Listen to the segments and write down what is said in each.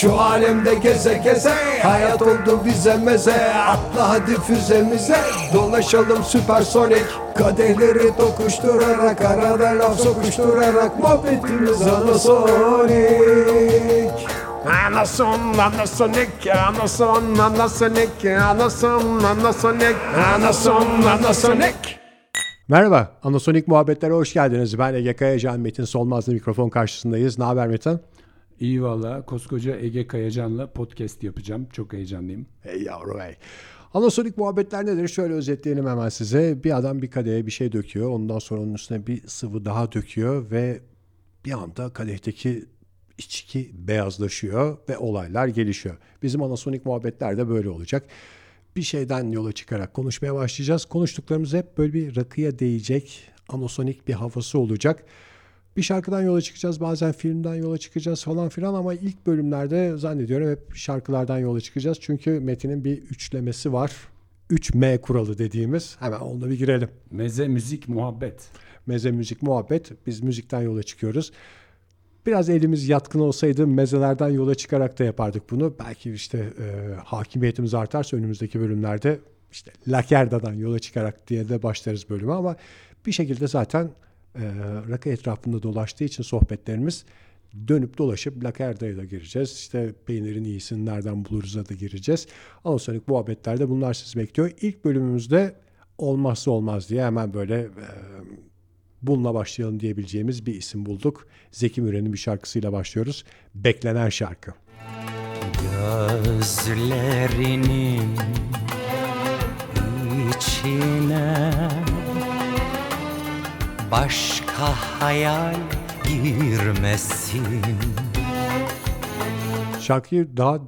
Şu alemde geze geze Hayat oldu bize meze Atla hadi füzemize Dolaşalım süpersonik Kadehleri tokuşturarak Arada laf sokuşturarak Muhabbetimiz anasonik Anason, Anasonic, Anason, Anasonic, Anason, Anasonic, Anason, Anasonic. Merhaba, Anasonik Muhabbetlere hoş geldiniz. Ben Ege Kayacan, Metin Solmaz'la mikrofon karşısındayız. Ne haber Metin? İyi valla. Koskoca Ege Kayacan'la podcast yapacağım. Çok heyecanlıyım. Hey yavrum hey. Anasonik muhabbetler nedir? Şöyle özetleyelim hemen size. Bir adam bir kadeye bir şey döküyor. Ondan sonra onun üstüne bir sıvı daha döküyor ve bir anda kadehteki içki beyazlaşıyor ve olaylar gelişiyor. Bizim anasonik muhabbetler de böyle olacak. Bir şeyden yola çıkarak konuşmaya başlayacağız. Konuştuklarımız hep böyle bir rakıya değecek, anasonik bir havası olacak. Bir şarkıdan yola çıkacağız, bazen filmden yola çıkacağız falan filan ama ilk bölümlerde zannediyorum hep şarkılardan yola çıkacağız. Çünkü Metin'in bir üçlemesi var. 3M kuralı dediğimiz. Hemen onda bir girelim. Meze, müzik, muhabbet. Meze, müzik, muhabbet. Biz müzikten yola çıkıyoruz. Biraz elimiz yatkın olsaydı mezelerden yola çıkarak da yapardık bunu. Belki işte e, hakimiyetimiz artarsa önümüzdeki bölümlerde işte Lakerda'dan yola çıkarak diye de başlarız bölümü ama bir şekilde zaten e, rakı etrafında dolaştığı için sohbetlerimiz dönüp dolaşıp Lakerda'ya da gireceğiz. İşte peynirin iyisini nereden buluruz'a da gireceğiz. Ondan sonra muhabbetlerde bunlar sizi bekliyor. İlk bölümümüzde olmazsa olmaz diye hemen böyle e, bununla başlayalım diyebileceğimiz bir isim bulduk. Zeki Müren'in bir şarkısıyla başlıyoruz. Beklenen şarkı. Gözlerinin içine başka hayal girmesin. Şarkıyı daha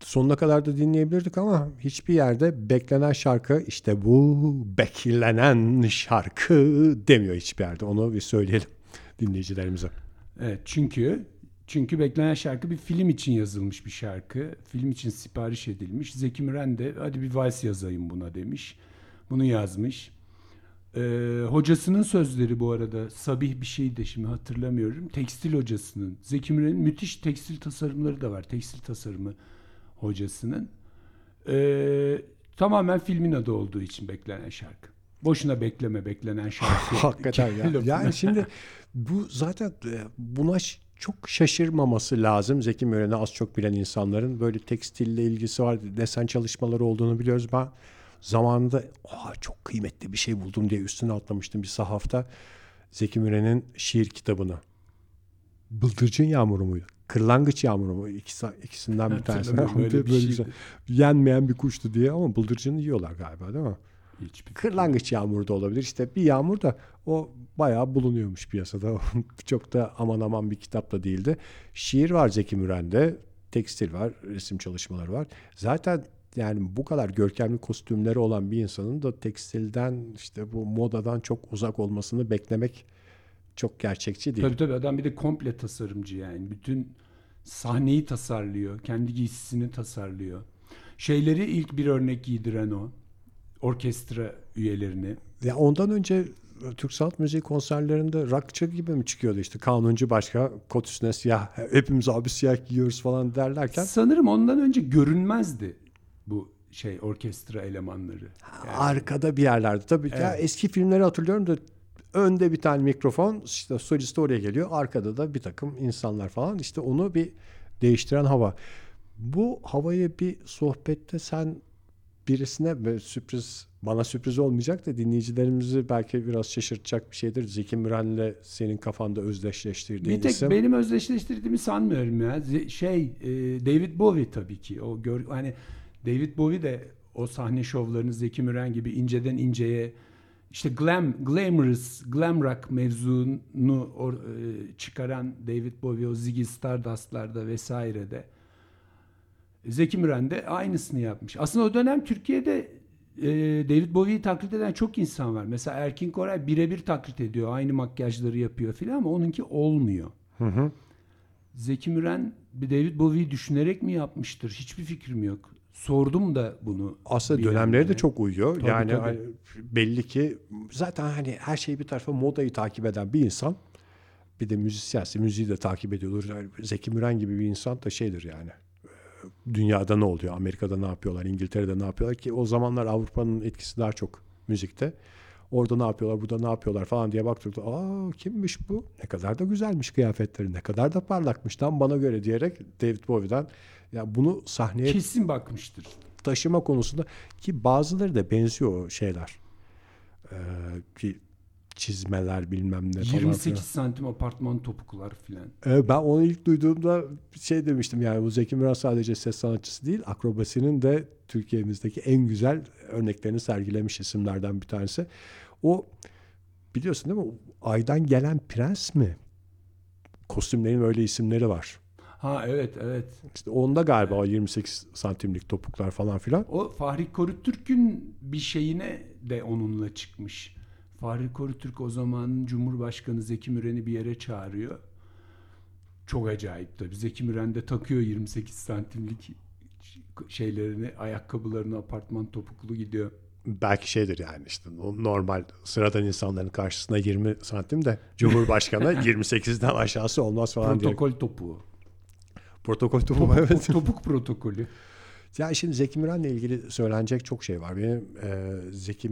sonuna kadar da dinleyebilirdik ama hiçbir yerde beklenen şarkı işte bu beklenen şarkı demiyor hiçbir yerde. Onu bir söyleyelim dinleyicilerimize. Evet çünkü çünkü beklenen şarkı bir film için yazılmış bir şarkı. Film için sipariş edilmiş. Zeki Müren de hadi bir vals yazayım buna demiş. Bunu yazmış. Ee, hocasının sözleri bu arada Sabih bir şey de şimdi hatırlamıyorum. Tekstil hocasının. Zeki Müren'in müthiş tekstil tasarımları da var. Tekstil tasarımı hocasının. Ee, tamamen filmin adı olduğu için beklenen şarkı. Boşuna bekleme beklenen şarkı. Hakikaten ya. Yani şimdi bu zaten e, buna çok şaşırmaması lazım. Zeki Müren'i az çok bilen insanların böyle tekstille ilgisi var. Desen çalışmaları olduğunu biliyoruz. Ben zamanında "Aa, çok kıymetli bir şey buldum diye üstüne atlamıştım bir sahafta. Zeki Müren'in şiir kitabını. Bıldırcın Yağmuru muydu? Kırlangıç Yağmuru mu? İkisi, ikisinden bir tanesi. Hatırlamıyorum, öyle bir Böyle şeydi. güzel. Yenmeyen bir kuştu diye ama bıldırcını yiyorlar galiba değil mi? Hiçbir Kırlangıç yağmuru da olabilir. İşte bir yağmur da o bayağı bulunuyormuş piyasada. Çok da aman aman bir kitap da değildi. Şiir var Zeki Müren'de. Tekstil var, resim çalışmaları var. Zaten yani bu kadar görkemli kostümleri olan bir insanın da tekstilden işte bu modadan çok uzak olmasını beklemek çok gerçekçi değil. Tabii tabii adam bir de komple tasarımcı yani. Bütün sahneyi tasarlıyor. Kendi giysisini tasarlıyor. Şeyleri ilk bir örnek giydiren o. Orkestra üyelerini. Ya ondan önce Türk sanat müziği konserlerinde rockçı gibi mi çıkıyordu işte kanuncu başka kot üstüne siyah hepimiz abi siyah giyiyoruz falan derlerken Sanırım ondan önce görünmezdi bu şey orkestra elemanları. arkada bir yerlerde. Tabii ya eski filmleri hatırlıyorum da önde bir tane mikrofon işte solist oraya geliyor. Arkada da bir takım insanlar falan. İşte onu bir değiştiren hava. Bu havayı bir sohbette sen birisine böyle sürpriz bana sürpriz olmayacak da dinleyicilerimizi belki biraz şaşırtacak bir şeydir. Zeki Müren'le senin kafanda özdeşleştirdiğin Bir tek isim. benim özdeşleştirdiğimi sanmıyorum ya. Şey e, David Bowie tabii ki. O gör, hani David Bowie de o sahne şovlarını Zeki Müren gibi inceden inceye işte glam, glamorous, glam rock mevzunu or- e, çıkaran David Bowie o Ziggy Stardust'larda vesairede Zeki Müren de aynısını yapmış. Aslında o dönem Türkiye'de e, David Bowie'yi taklit eden çok insan var. Mesela Erkin Koray birebir taklit ediyor. Aynı makyajları yapıyor filan ama onunki olmuyor. Zeki Müren bir David Bowie'yi düşünerek mi yapmıştır? Hiçbir fikrim yok. Sordum da bunu. Aslında dönemleri de yerlere. çok uyuyor. Tabii, yani tabii. hani belli ki zaten hani her şeyi bir tarafa modayı takip eden bir insan bir de müzisyense müziği de takip ediyordur. Yani Zeki Müren gibi bir insan da şeydir yani. dünyada ne oluyor, Amerika'da ne yapıyorlar, İngiltere'de ne yapıyorlar ki o zamanlar Avrupa'nın etkisi daha çok müzikte. Orada ne yapıyorlar, burada ne yapıyorlar falan diye baktık. Aa kimmiş bu? Ne kadar da güzelmiş kıyafetleri, ne kadar da parlakmış tam bana göre diyerek David Bowie'den ya bunu sahneye Kesin bakmıştır. taşıma konusunda ki bazıları da benziyor o şeyler. Ee, ki çizmeler bilmem ne falan. 28 filan. santim apartman topuklar filan. Ee, ben onu ilk duyduğumda şey demiştim yani bu Zeki Müren sadece ses sanatçısı değil akrobasinin de Türkiye'mizdeki en güzel örneklerini sergilemiş isimlerden bir tanesi. O biliyorsun değil mi? Aydan gelen prens mi? Kostümlerin öyle isimleri var. Ha evet evet. İşte onda galiba o 28 santimlik topuklar falan filan. O Fahri Korutürk'ün bir şeyine de onunla çıkmış. Fahri Korutürk o zaman Cumhurbaşkanı Zeki Müren'i bir yere çağırıyor. Çok acayip tabii. Zeki Müren de takıyor 28 santimlik şeylerini, ayakkabılarını apartman topuklu gidiyor. belki şeydir yani işte normal sıradan insanların karşısında 20 santim de Cumhurbaşkanı 28'den aşağısı olmaz falan diye. Protokol topuğu. Protokol topu Topuk, evet. topuk protokolü. Ya şimdi Zeki Müren'le ilgili söylenecek çok şey var. Benim e, Zeki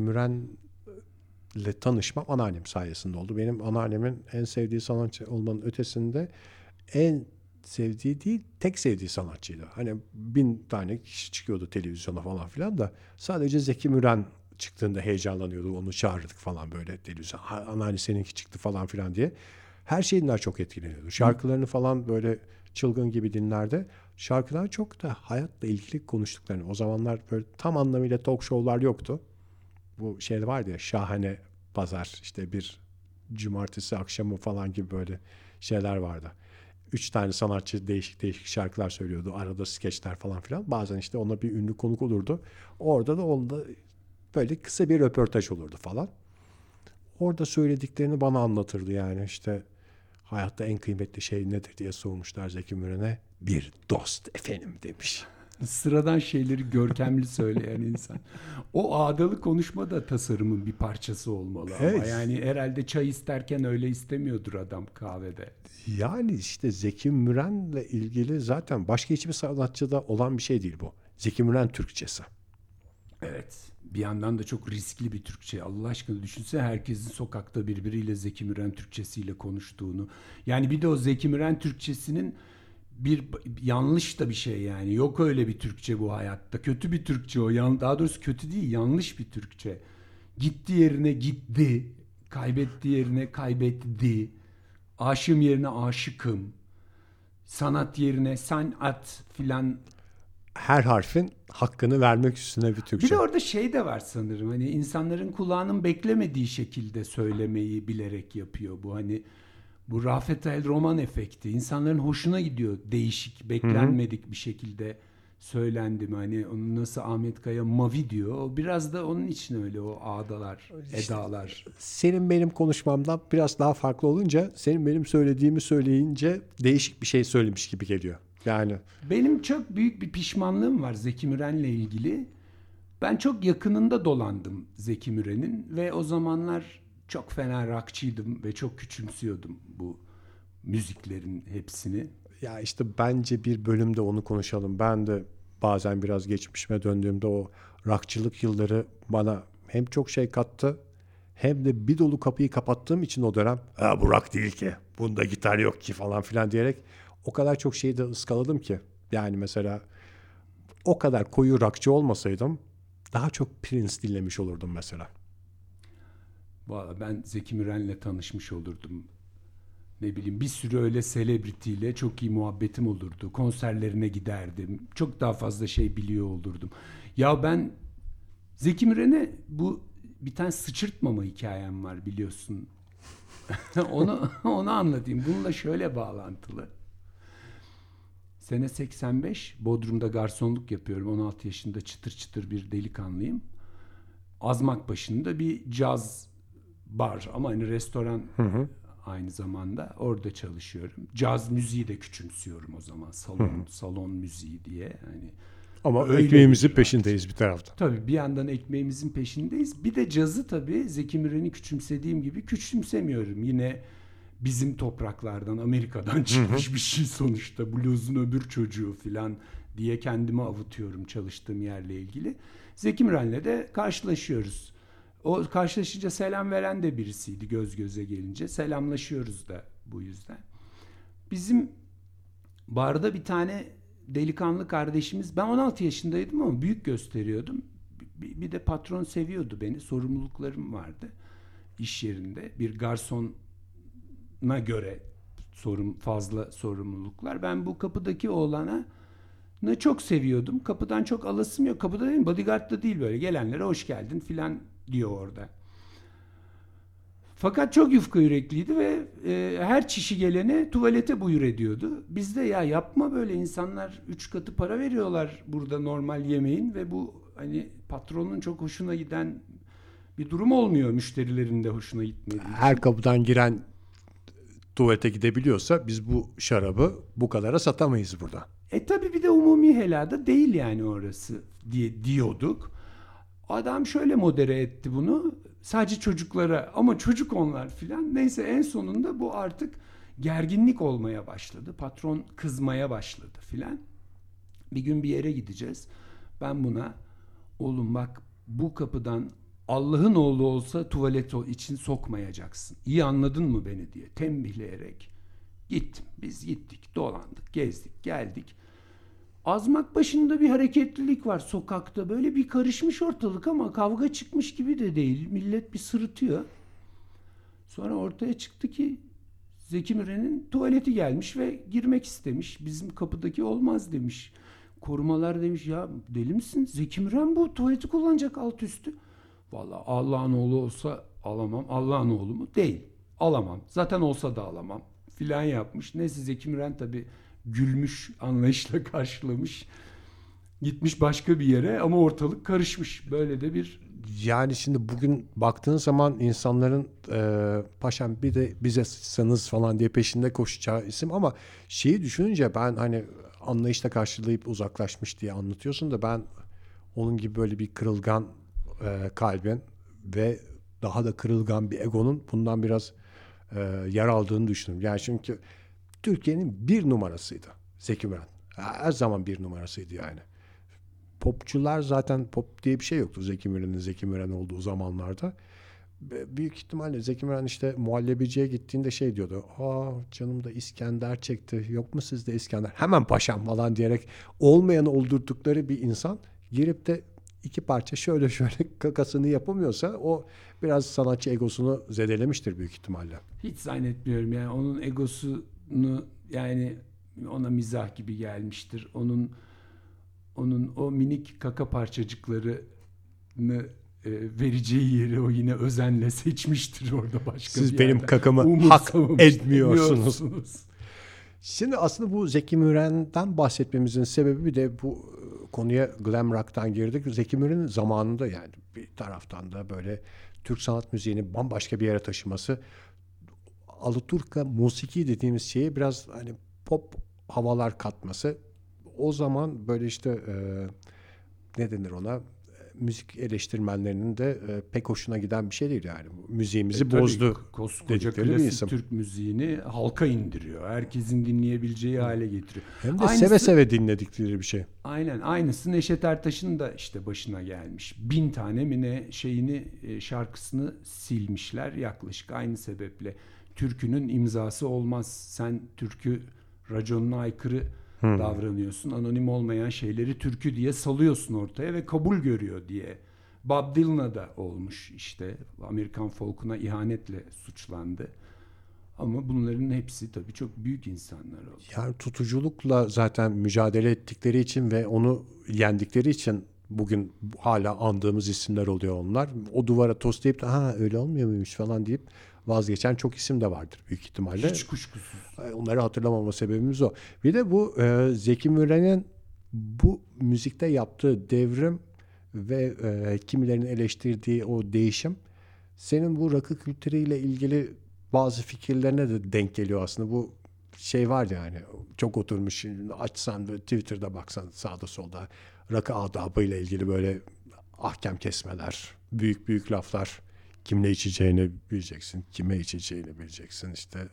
Müren'le tanışmam anneannem sayesinde oldu. Benim anneannemin en sevdiği sanatçı olmanın ötesinde en sevdiği değil tek sevdiği sanatçıydı. Hani bin tane kişi çıkıyordu televizyona falan filan da sadece Zeki Müren çıktığında heyecanlanıyordu. Onu çağırdık falan böyle televizyon. Anneanne seninki çıktı falan filan diye. Her şeyinden çok etkileniyordu. Şarkılarını falan böyle çılgın gibi dinlerdi. Şarkılar çok da hayatla ilgili konuştuklarını. O zamanlar böyle tam anlamıyla talk show'lar yoktu. Bu şey vardı ya şahane pazar işte bir cumartesi akşamı falan gibi böyle şeyler vardı. Üç tane sanatçı değişik değişik şarkılar söylüyordu. Arada skeçler falan filan. Bazen işte ona bir ünlü konuk olurdu. Orada da onda böyle kısa bir röportaj olurdu falan. Orada söylediklerini bana anlatırdı yani işte hayatta en kıymetli şey nedir diye sormuşlar Zeki Müren'e. Bir dost efendim demiş. Sıradan şeyleri görkemli söyleyen insan. O ağdalı konuşma da tasarımın bir parçası olmalı ama Evet. yani herhalde çay isterken öyle istemiyordur adam kahvede. Yani işte Zeki Müren'le ilgili zaten başka hiçbir sanatçıda olan bir şey değil bu. Zeki Müren Türkçesi. Evet. Bir yandan da çok riskli bir Türkçe. Allah aşkına düşünse herkesin sokakta birbiriyle Zeki Müren Türkçesiyle konuştuğunu. Yani bir de o Zeki Müren Türkçesinin bir yanlış da bir şey yani. Yok öyle bir Türkçe bu hayatta. Kötü bir Türkçe o. Yan, daha doğrusu kötü değil, yanlış bir Türkçe. Gitti yerine gitti. Kaybetti yerine kaybetti. Aşığım yerine aşıkım. Sanat yerine sanat filan Her harfin hakkını vermek üstüne bir Türkçe. bir de orada şey de var sanırım. Hani insanların kulağının beklemediği şekilde söylemeyi bilerek yapıyor bu. Hani bu Rafet El Roman efekti. İnsanların hoşuna gidiyor değişik, beklenmedik bir şekilde söylendim. Hani onu nasıl Ahmet Kaya mavi diyor. O biraz da onun için öyle o ağdalar, edalar. Senin benim konuşmamdan biraz daha farklı olunca senin benim söylediğimi söyleyince değişik bir şey söylemiş gibi geliyor. Yani Benim çok büyük bir pişmanlığım var Zeki Müren'le ilgili. Ben çok yakınında dolandım Zeki Müren'in ve o zamanlar çok fena rockçıydım ve çok küçümsüyordum bu müziklerin hepsini. ya işte bence bir bölümde onu konuşalım. Ben de bazen biraz geçmişime döndüğümde o rockçılık yılları bana hem çok şey kattı hem de bir dolu kapıyı kapattığım için o dönem ha, bu rock değil ki bunda gitar yok ki falan filan diyerek o kadar çok şeyi de ıskaladım ki. Yani mesela o kadar koyu rockçı olmasaydım daha çok Prince dinlemiş olurdum mesela. Valla ben Zeki Müren'le tanışmış olurdum. Ne bileyim bir sürü öyle selebritiyle çok iyi muhabbetim olurdu. Konserlerine giderdim. Çok daha fazla şey biliyor olurdum. Ya ben Zeki Müren'e bu bir tane sıçırtmama hikayem var biliyorsun. onu onu anlatayım. Bununla şöyle bağlantılı. Sene 85 Bodrum'da garsonluk yapıyorum. 16 yaşında çıtır çıtır bir delikanlıyım. Azmak başında bir caz bar ama hani restoran aynı zamanda orada çalışıyorum. Caz müziği de küçümsüyorum o zaman. Salon salon müziği diye hani Ama Öyle ekmeğimizin bir peşindeyiz bir taraftan. Tabii bir yandan ekmeğimizin peşindeyiz. Bir de cazı tabii Zeki Müren'i küçümsediğim gibi küçümsemiyorum. Yine bizim topraklardan, Amerika'dan çıkmış bir şey sonuçta. Blues'un öbür çocuğu filan diye kendimi avutuyorum çalıştığım yerle ilgili. Zeki Müren'le de karşılaşıyoruz. O karşılaşınca selam veren de birisiydi göz göze gelince. Selamlaşıyoruz da bu yüzden. Bizim barda bir tane delikanlı kardeşimiz ben 16 yaşındaydım ama büyük gösteriyordum. Bir, de patron seviyordu beni. Sorumluluklarım vardı iş yerinde. Bir garsona göre sorum fazla sorumluluklar. Ben bu kapıdaki oğlana ne çok seviyordum. Kapıdan çok alasım yok. Kapıda değil bodyguardda değil böyle. Gelenlere hoş geldin filan diyor orada. Fakat çok yufka yürekliydi ve e, her çişi gelene tuvalete buyur ediyordu. Biz de ya yapma böyle insanlar üç katı para veriyorlar burada normal yemeğin ve bu hani patronun çok hoşuna giden bir durum olmuyor müşterilerin de hoşuna gitmediği. Her kapıdan giren tuvalete gidebiliyorsa biz bu şarabı bu kadara satamayız burada. E tabi bir de umumi helada değil yani orası diye diyorduk. Adam şöyle modere etti bunu. Sadece çocuklara ama çocuk onlar filan. Neyse en sonunda bu artık gerginlik olmaya başladı. Patron kızmaya başladı filan. Bir gün bir yere gideceğiz. Ben buna oğlum bak bu kapıdan Allah'ın oğlu olsa tuvalet için sokmayacaksın. İyi anladın mı beni diye tembihleyerek gittim. Biz gittik, dolandık, gezdik, geldik. Azmak başında bir hareketlilik var sokakta. Böyle bir karışmış ortalık ama kavga çıkmış gibi de değil. Millet bir sırıtıyor. Sonra ortaya çıktı ki Zeki Müren'in tuvaleti gelmiş ve girmek istemiş. Bizim kapıdaki olmaz demiş. Korumalar demiş ya deli misin? Zeki Müren bu tuvaleti kullanacak alt üstü. Vallahi Allah'ın oğlu olsa alamam. Allah'ın oğlu mu? Değil. Alamam. Zaten olsa da alamam. Filan yapmış. Neyse Zeki Müren tabii gülmüş anlayışla karşılamış. Gitmiş başka bir yere ama ortalık karışmış. Böyle de bir Yani şimdi bugün baktığın zaman insanların e, paşam bir de bize sıçsanız falan diye peşinde koşacağı isim ama şeyi düşününce ben hani anlayışla karşılayıp uzaklaşmış diye anlatıyorsun da ben onun gibi böyle bir kırılgan e, kalbin ve daha da kırılgan bir egonun bundan biraz e, yer aldığını düşünüyorum. Yani çünkü Türkiye'nin bir numarasıydı Zeki Müren. Her zaman bir numarasıydı yani popçular zaten pop diye bir şey yoktu Zeki Müren'in Zeki Müren olduğu zamanlarda. Büyük ihtimalle Zeki Müren işte muhallebiciye gittiğinde şey diyordu. Aa canım da İskender çekti. Yok mu sizde İskender? Hemen paşam falan diyerek olmayanı oldurdukları bir insan girip de iki parça şöyle şöyle kakasını yapamıyorsa o biraz sanatçı egosunu zedelemiştir büyük ihtimalle. hiç zannetmiyorum yani onun egosunu yani ona mizah gibi gelmiştir. Onun onun o minik kaka parçacıklarını e, vereceği yeri o yine özenle seçmiştir orada başka Siz bir benim yerden. kakamı hak etmiyorsunuz. Şimdi aslında bu Zeki Müren'den bahsetmemizin sebebi bir de bu e, konuya glam rock'tan girdik. Zeki Müren'in zamanında yani bir taraftan da böyle Türk sanat müziğini bambaşka bir yere taşıması Alaturka musiki dediğimiz şeye biraz hani pop havalar katması o zaman böyle işte e, ne denir ona E, müzik eleştirmenlerinin de e, pek hoşuna giden bir şey değil yani. Müziğimizi E, bozdu. Koskoca klasik. Türk müziğini halka indiriyor. Herkesin dinleyebileceği hale getiriyor. Hem de Aynısı- seve seve dinledikleri bir şey. Aynen aynısı Neşet Ertaş'ın da işte başına gelmiş. Bin tane mi ne şeyini e, şarkısını silmişler yaklaşık aynı sebeple. Türkünün imzası olmaz. Sen türkü raconuna aykırı davranıyorsun. Anonim olmayan şeyleri türkü diye salıyorsun ortaya ve kabul görüyor diye. Bob Dylan'a da olmuş işte. Amerikan folkuna ihanetle suçlandı. Ama bunların hepsi tabii çok büyük insanlar oldu. Yani tutuculukla zaten mücadele ettikleri için ve onu yendikleri için bugün hala andığımız isimler oluyor onlar. O duvara toslayıp da ha öyle olmuyor muymuş falan deyip vazgeçen çok isim de vardır büyük ihtimalle. Hiç kuşkusuz. Onları hatırlamama sebebimiz o. Bir de bu e, Zeki Müren'in bu müzikte yaptığı devrim ve e, kimilerin eleştirdiği o değişim senin bu rakı kültürüyle ilgili bazı fikirlerine de denk geliyor aslında. Bu şey var yani çok oturmuş açsan Twitter'da baksan sağda solda rakı adabıyla ilgili böyle ahkam kesmeler, büyük büyük laflar. Kimle içeceğini bileceksin, kime içeceğini bileceksin işte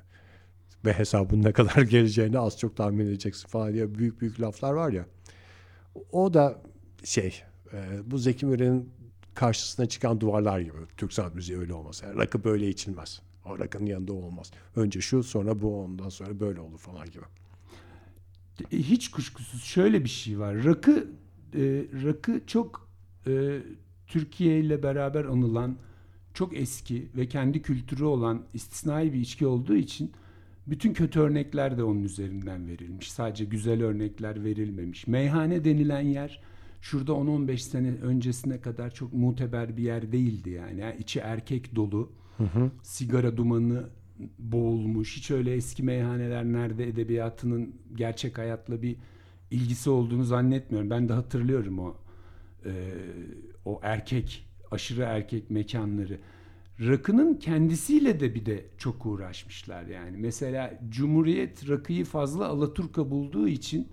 ve hesabın ne kadar geleceğini az çok tahmin edeceksin falan diye büyük büyük laflar var ya. O da şey e, bu Zeki Müren'in karşısına çıkan duvarlar gibi. Türk sanat müziği öyle olmaz. Yani rakı böyle içilmez. O rakının yanında olmaz. Önce şu sonra bu ondan sonra böyle olur falan gibi. Hiç kuşkusuz şöyle bir şey var. Rakı rakı çok e, Türkiye ile beraber anılan çok eski ve kendi kültürü olan istisnai bir içki olduğu için bütün kötü örnekler de onun üzerinden verilmiş. Sadece güzel örnekler verilmemiş. Meyhane denilen yer şurada 10-15 sene öncesine kadar çok muteber bir yer değildi yani. yani içi erkek dolu. Sigara dumanı boğulmuş. Hiç öyle eski meyhaneler nerede edebiyatının gerçek hayatla bir ilgisi olduğunu zannetmiyorum. Ben de hatırlıyorum o e, o erkek aşırı erkek mekanları. Rakının kendisiyle de bir de çok uğraşmışlar yani. Mesela Cumhuriyet rakıyı fazla Alaturka bulduğu için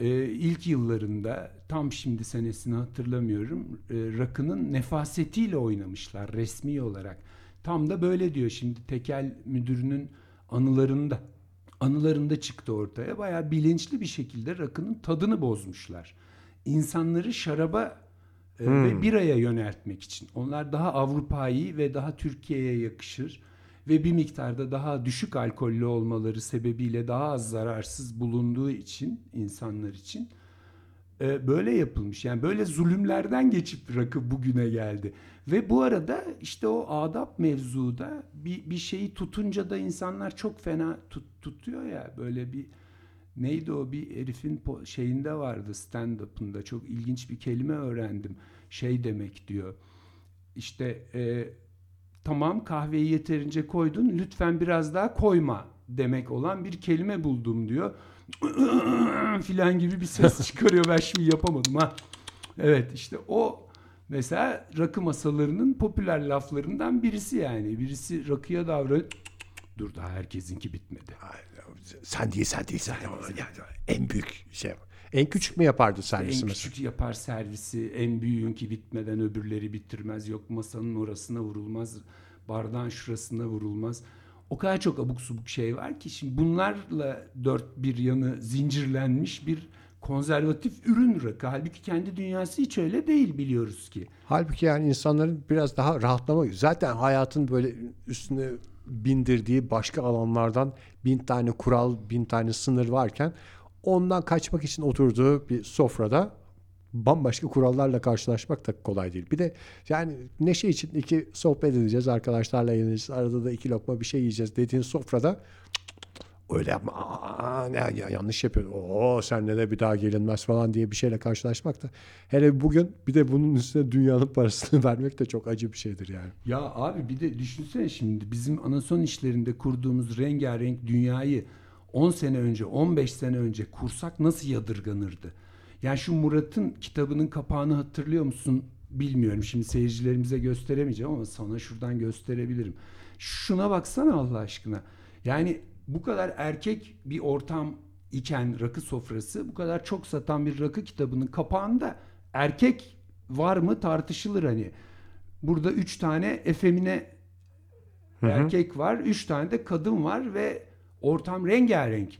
e, ilk yıllarında tam şimdi senesini hatırlamıyorum e, rakının nefasetiyle oynamışlar resmi olarak. Tam da böyle diyor şimdi tekel müdürünün anılarında anılarında çıktı ortaya. Bayağı bilinçli bir şekilde rakının tadını bozmuşlar. İnsanları şaraba e, ve biraya yöneltmek için. Onlar daha Avrupa'yı ve daha Türkiye'ye yakışır ve bir miktarda daha düşük alkollü olmaları sebebiyle daha az zararsız bulunduğu için insanlar için e, böyle yapılmış. Yani böyle zulümlerden geçip rakı bugüne geldi. Ve bu arada işte o adap mevzuda bir, bir şeyi tutunca da insanlar çok fena tut, tutuyor ya böyle bir neydi o bir herifin şeyinde vardı stand-up'ında çok ilginç bir kelime öğrendim. Şey demek diyor. İşte e, tamam kahveyi yeterince koydun lütfen biraz daha koyma demek olan bir kelime buldum diyor. filan gibi bir ses çıkarıyor. Ben şimdi yapamadım ha. Evet işte o mesela rakı masalarının popüler laflarından birisi yani. Birisi rakıya davranıyor. Dur daha herkesinki bitmedi. Sen değil sen değil sen. En büyük şey. En küçük mü yapardı servisi En mesela? küçük yapar servisi, en büyüğünki bitmeden öbürleri bitirmez. Yok masanın orasına vurulmaz, bardağın şurasına vurulmaz. O kadar çok abuk subuk şey var ki şimdi bunlarla dört bir yanı zincirlenmiş bir konservatif ürün rakı. Halbuki kendi dünyası hiç öyle değil biliyoruz ki. Halbuki yani insanların biraz daha rahatlama zaten hayatın böyle üstüne bindirdiği başka alanlardan bin tane kural, bin tane sınır varken ondan kaçmak için oturduğu bir sofrada bambaşka kurallarla karşılaşmak da kolay değil. Bir de yani neşe için iki sohbet edeceğiz arkadaşlarla yeneceğiz. Arada da iki lokma bir şey yiyeceğiz dediğin sofrada öyle yapma aa, ne, ya, yanlış yapıyorsun. Oo senle de bir daha gelinmez falan diye bir şeyle karşılaşmak da hele bugün bir de bunun üstüne dünyanın parasını vermek de çok acı bir şeydir yani. Ya abi bir de düşünsene şimdi bizim anason işlerinde kurduğumuz rengarenk dünyayı 10 sene önce 15 sene önce kursak nasıl yadırganırdı? Yani şu Murat'ın kitabının kapağını hatırlıyor musun bilmiyorum. Şimdi seyircilerimize gösteremeyeceğim ama sana şuradan gösterebilirim. Şuna baksana Allah aşkına. Yani bu kadar erkek bir ortam iken rakı sofrası bu kadar çok satan bir rakı kitabının kapağında erkek var mı tartışılır hani. Burada üç tane efemine erkek var, üç tane de kadın var ve ortam rengarenk.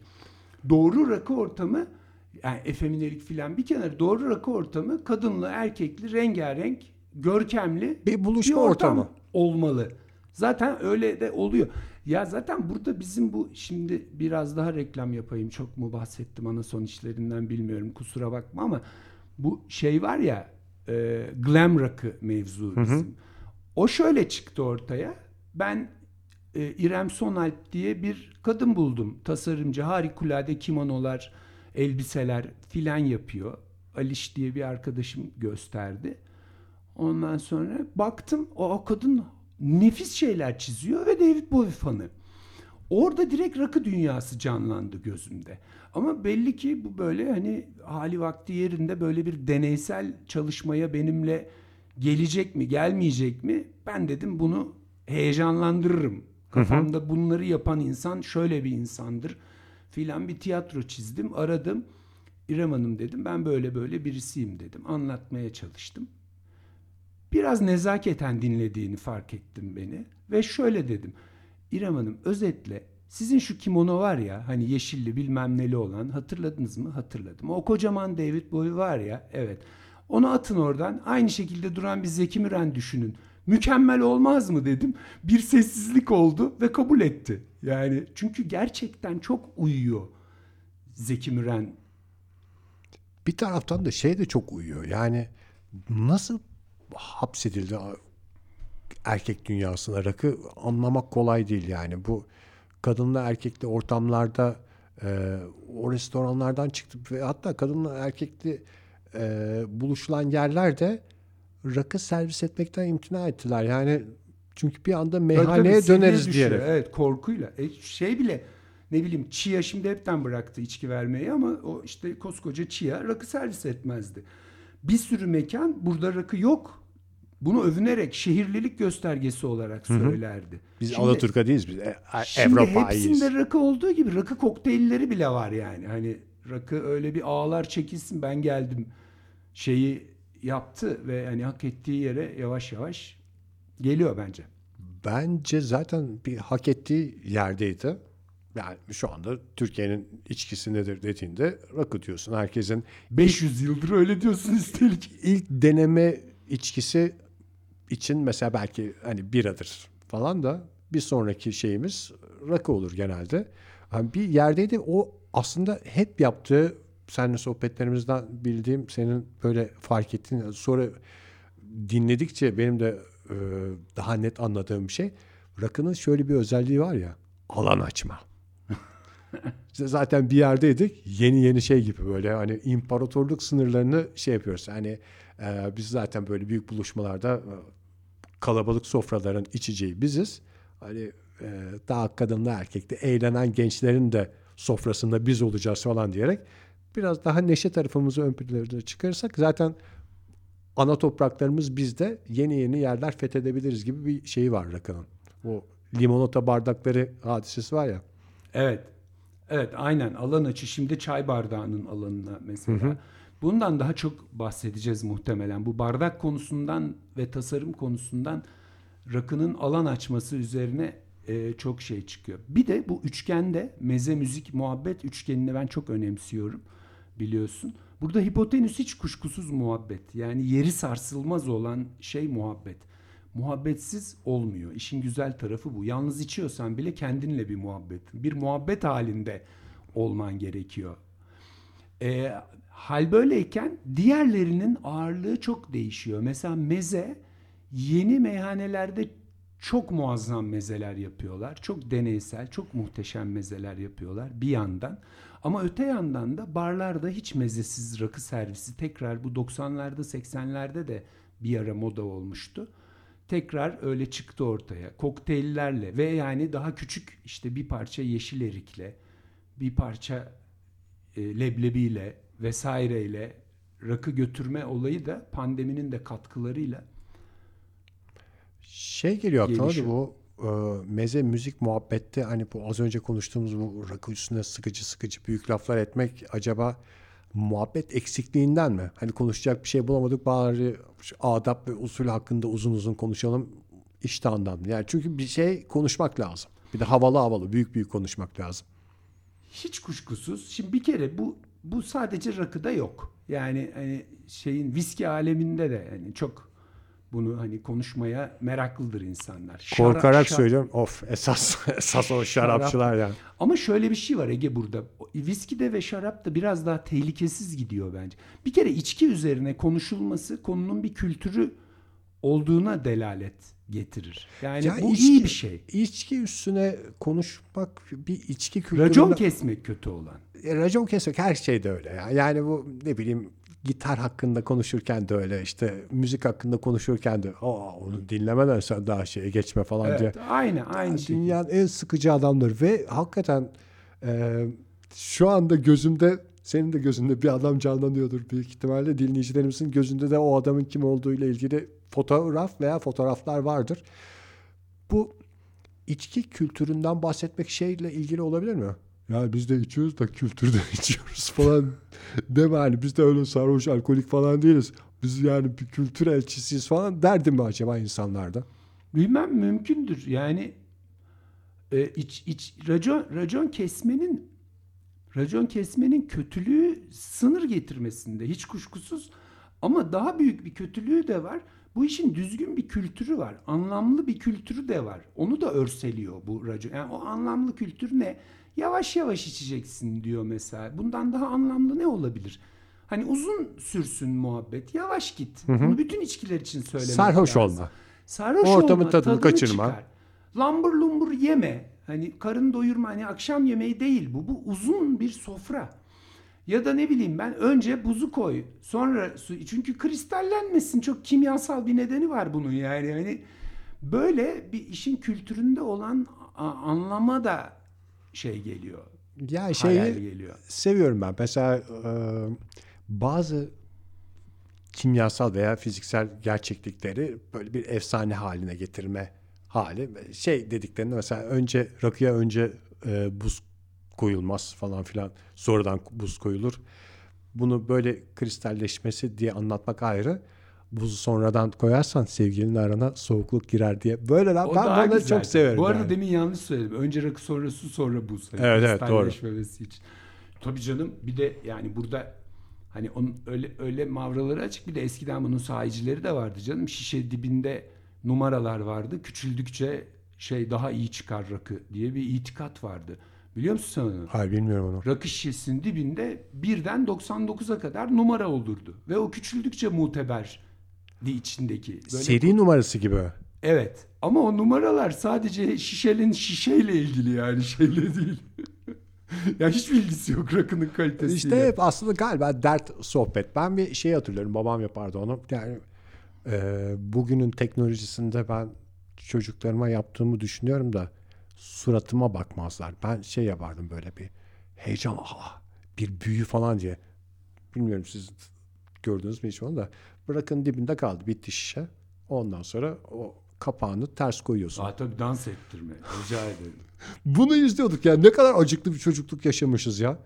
Doğru rakı ortamı yani efeminelik filan bir kenara doğru rakı ortamı kadınlı, erkekli, rengarenk, görkemli Bir buluşma ortam ortamı. olmalı. Zaten öyle de oluyor. Ya zaten burada bizim bu şimdi biraz daha reklam yapayım. Çok mu bahsettim ana son işlerinden bilmiyorum kusura bakma ama bu şey var ya e, glam rakı mevzu bizim. O şöyle çıktı ortaya. Ben e, İrem Sonalp diye bir kadın buldum. Tasarımcı harikulade kimonolar, elbiseler filan yapıyor. Aliş diye bir arkadaşım gösterdi. Ondan sonra baktım o, o kadın nefis şeyler çiziyor ve David Bowie fanı. Orada direkt rakı dünyası canlandı gözümde. Ama belli ki bu böyle hani hali vakti yerinde böyle bir deneysel çalışmaya benimle gelecek mi gelmeyecek mi? Ben dedim bunu heyecanlandırırım. Kafamda bunları yapan insan şöyle bir insandır filan bir tiyatro çizdim aradım. İrem Hanım dedim ben böyle böyle birisiyim dedim. Anlatmaya çalıştım. Biraz nezaketen dinlediğini fark ettim beni ve şöyle dedim. İrem Hanım özetle Sizin şu kimono var ya hani yeşilli bilmem neli olan hatırladınız mı? Hatırladım. O kocaman David Bowie var ya evet. Onu atın oradan. Aynı şekilde duran bir Zeki Müren düşünün. Mükemmel olmaz mı dedim. Bir sessizlik oldu ve kabul etti. Yani çünkü gerçekten çok uyuyor Zeki Müren. Bir taraftan da şey de çok uyuyor. Yani nasıl hapsedildi erkek dünyasına rakı anlamak kolay değil yani. Bu kadınla erkekli ortamlarda e, o restoranlardan çıktı ve hatta kadınla erkekli e, buluşulan yerlerde rakı servis etmekten imtina ettiler. Yani çünkü bir anda meyhaneye tabii, döneriz düşüyor. diyerek. Evet korkuyla. E, şey bile ne bileyim Chia şimdi hepten bıraktı içki vermeyi ama o işte koskoca Chia rakı servis etmezdi. Bir sürü mekan burada rakı yok. Bunu övünerek şehirlilik göstergesi olarak söylerdi. Biz Şimdi- Alaturka değiliz biz. E, Şimdi Avrupa'yız. hepsinde rakı olduğu gibi rakı kokteylleri bile var yani. Hani rakı öyle bir ağlar çekilsin ben geldim şeyi yaptı ve hani hak ettiği yere yavaş yavaş geliyor bence. Bence zaten bir hak ettiği yerdeydi. Yani şu anda Türkiye'nin içkisi nedir dediğinde rakı diyorsun. Herkesin 500 yıldır öyle diyorsun üstelik. ilk deneme içkisi için mesela belki hani biradır falan da bir sonraki şeyimiz rakı olur genelde. Yani bir yerdeydi o aslında hep yaptığı seninle sohbetlerimizden bildiğim senin böyle fark ettiğin sonra dinledikçe benim de e, daha net anladığım bir şey rakının şöyle bir özelliği var ya alan açma. İşte zaten bir yerdeydik yeni yeni şey gibi böyle hani imparatorluk sınırlarını şey yapıyoruz. Hani e, biz zaten böyle büyük buluşmalarda kalabalık sofraların içeceği biziz. Hani e, daha kadınlı erkekli eğlenen gençlerin de sofrasında biz olacağız falan diyerek biraz daha neşe tarafımızı ön plana çıkarırsak zaten ana topraklarımız bizde yeni yeni yerler fethedebiliriz gibi bir şeyi var rakının. O limonata bardakları hadisesi var ya. Evet. Evet aynen alan açı şimdi çay bardağının alanına mesela. Bundan daha çok bahsedeceğiz muhtemelen. Bu bardak konusundan ve tasarım konusundan rakının alan açması üzerine e, çok şey çıkıyor. Bir de bu üçgende meze müzik muhabbet üçgenini ben çok önemsiyorum biliyorsun. Burada hipotenüs hiç kuşkusuz muhabbet. Yani yeri sarsılmaz olan şey muhabbet. Muhabbetsiz olmuyor. İşin güzel tarafı bu. Yalnız içiyorsan bile kendinle bir muhabbet. Bir muhabbet halinde olman gerekiyor. E, hal böyleyken diğerlerinin ağırlığı çok değişiyor. Mesela meze yeni meyhanelerde çok muazzam mezeler yapıyorlar. Çok deneysel, çok muhteşem mezeler yapıyorlar bir yandan. Ama öte yandan da barlarda hiç mezesiz rakı servisi tekrar bu 90'larda 80'lerde de bir ara moda olmuştu. Tekrar öyle çıktı ortaya. Kokteyllerle ve yani daha küçük işte bir parça yeşil erikle, bir parça e, leblebiyle vesaireyle rakı götürme olayı da pandeminin de katkılarıyla Şey geliyor aklıma da bu e, meze müzik muhabbette hani bu az önce konuştuğumuz bu rakı üstüne sıkıcı sıkıcı büyük laflar etmek acaba muhabbet eksikliğinden mi? Hani konuşacak bir şey bulamadık bari adap ve usul hakkında uzun uzun konuşalım iştahından. Yani çünkü bir şey konuşmak lazım. Bir de havalı havalı büyük büyük konuşmak lazım. hiç kuşkusuz şimdi bir kere bu bu sadece rakıda yok. Yani hani şeyin viski aleminde de yani çok bunu hani konuşmaya meraklıdır insanlar. Şarap- Korkarak şarap- söylüyorum of esas esas o şarapçılar yani. Ama şöyle bir şey var Ege burada. Viskide ve şarap da biraz daha tehlikesiz gidiyor bence. Bir kere içki üzerine konuşulması konunun bir kültürü olduğuna delalet getirir. Yani Ya bu içki- iyi bir şey. İçki üstüne konuşmak bir içki kültüründe... Racon kesmek kötü olan. E, racon kesmek her şeyde öyle ya. Yani bu ne bileyim gitar hakkında konuşurken de öyle işte müzik hakkında konuşurken de Aa, onu dinlemeden sen daha şeye geçme falan diye. Evet, aynı aynı şey. Dünyanın en sıkıcı adamları ve hakikaten e, şu anda gözümde senin de gözünde bir adam canlanıyordur büyük ihtimalle dinleyicilerimizin gözünde de o adamın kim olduğu ile ilgili fotoğraf veya fotoğraflar vardır. Bu içki kültüründen bahsetmek şeyle ilgili olabilir mi? Ya biz de içiyoruz da kültürde içiyoruz falan deme hani biz de öyle sarhoş alkolik falan değiliz. Biz yani bir kültür elçisiyiz falan derdim mi acaba insanlarda? Bilmem mümkündür. Yani e, iç, iç, racon, racon kesmenin racon kesmenin kötülüğü sınır getirmesinde hiç kuşkusuz ama daha büyük bir kötülüğü de var. Bu işin düzgün bir kültürü var. Anlamlı bir kültürü de var. Onu da örseliyor bu racon. Yani o anlamlı kültür ne? Yavaş yavaş içeceksin diyor mesela. Bundan daha anlamlı ne olabilir? Hani uzun sürsün muhabbet. Yavaş git. Bunu bütün içkiler için söylemek Sarhoş lazım. olma. Sarhoş Ortamın olma, tadını kaçırma. çıkar. Lambur lumbur yeme. Hani karın doyurma hani akşam yemeği değil bu. Bu uzun bir sofra. Ya da ne bileyim ben önce buzu koy. Sonra su. Çünkü kristallenmesin. Çok kimyasal bir nedeni var bunun yani. Yani böyle bir işin kültüründe olan anlama da şey geliyor. Ya şeyi geliyor. seviyorum ben. Mesela e, bazı kimyasal veya fiziksel gerçeklikleri böyle bir efsane haline getirme hali. Şey dediklerinde mesela önce rakıya önce e, buz koyulmaz falan filan. Sonradan buz koyulur. Bunu böyle kristalleşmesi diye anlatmak ayrı. Buzu sonradan koyarsan sevgilinin arana soğukluk girer diye. Böyle lan O ben bunları çok severim. Bu arada yani. demin yanlış söyledim. Önce rakı sonra su sonra buz. Hani Evet, evet, doğru. için. Tabii canım bir de yani burada hani onun öyle öyle mavraları açık bir de eskiden bunun sahicileri de vardı canım. Şişe dibinde numaralar vardı. Küçüldükçe şey daha iyi çıkar rakı diye bir itikat vardı. Biliyor musun sen onu? Hayır bilmiyorum onu. Rakı şişesinin dibinde birden 99'a kadar numara olurdu. Ve o küçüldükçe muteber içindeki. Böyle Seri numarası gibi. Evet. Ama o numaralar sadece şişenin şişeyle ilgili yani şeyle değil. ya hiç bilgisi yok rakının kalitesiyle. İşte hep aslında galiba dert sohbet. Ben bir şey hatırlıyorum. Babam yapardı onu. Yani e, bugünün teknolojisinde ben çocuklarıma yaptığımı düşünüyorum da suratıma bakmazlar. Ben şey yapardım böyle bir heyecan, aha, bir büyü falan diye. Bilmiyorum siz gördünüz mü hiç onu da. Bırakın dibinde kaldı. Bitti şişe. Ondan sonra o kapağını ters koyuyorsun. Aa, tabii dans ettirme. Rica ederim. Bunu izliyorduk ya. Ne kadar acıklı bir çocukluk yaşamışız ya.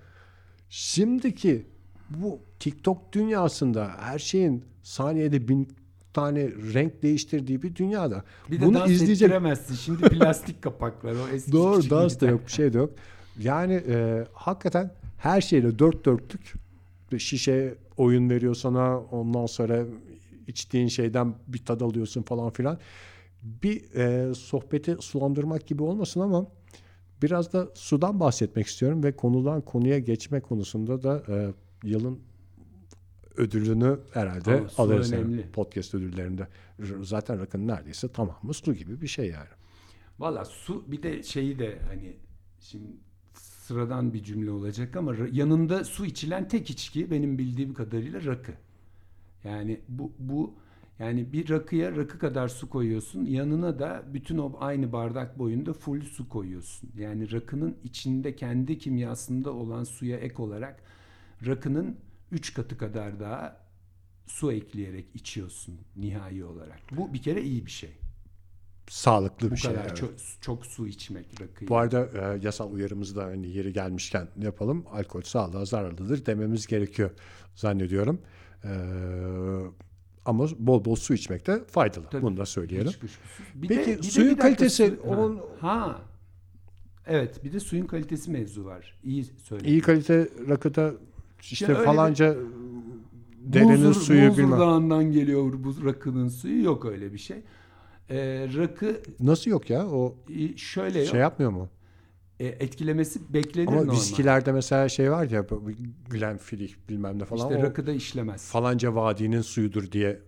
Şimdiki bu TikTok dünyasında her şeyin saniyede bin tane renk değiştirdiği bir dünyada. Bir de Bunu dans izleyecek ettiremezsin. Şimdi plastik kapaklar o eski doğru dans da yok bir şey de yok. Yani e, hakikaten her şeyle dört dörtlük şişe oyun veriyor sana ondan sonra içtiğin şeyden bir tad alıyorsun falan filan. Bir e, sohbeti sulandırmak gibi olmasın ama biraz da sudan bahsetmek istiyorum ve konudan konuya geçme konusunda da e, yılın ödülünü herhalde Aa, su alırız yani önemli. podcast ödüllerinde. Zaten rakının neredeyse tamamı su gibi bir şey yani. Valla su bir de şeyi de hani şimdi sıradan bir cümle olacak ama yanında su içilen tek içki benim bildiğim kadarıyla rakı. Yani bu bu yani bir rakıya rakı kadar su koyuyorsun. Yanına da bütün o aynı bardak boyunda full su koyuyorsun. Yani rakının içinde kendi kimyasında olan suya ek olarak rakının 3 katı kadar daha su ekleyerek içiyorsun nihai olarak. Bu bir kere iyi bir şey. Sağlıklı Bu bir şey. kadar evet. çok, çok su içmek rakıyı. Bu arada e, yasal uyarımızı da hani yeri gelmişken yapalım. Alkol sağlığa zararlıdır dememiz gerekiyor zannediyorum. E, ama bol bol su içmek de faydalı. Tabii, Bunu da söyleyelim. Hiç kuşkusuz. Bir Peki, bir suyun bir dakika, kalitesi, su- ha. onun- Ha. Evet bir de suyun kalitesi mevzu var. İyi söyledin. İyi kalite rakıda işte Ya falanca derenin Muzur- suyu Muzur bilmem. Dağı'ndan geliyor bu rakının suyu yok öyle bir şey. Ee, rakı Nasıl yok ya? O şöyle yok. şey yapmıyor mu? E, etkilemesi beklenir Ama normal. viskilerde mesela şey var ya Glenfiddich bilmem ne falan. İşte o rakıda işlemez. falanca vadinin suyudur diye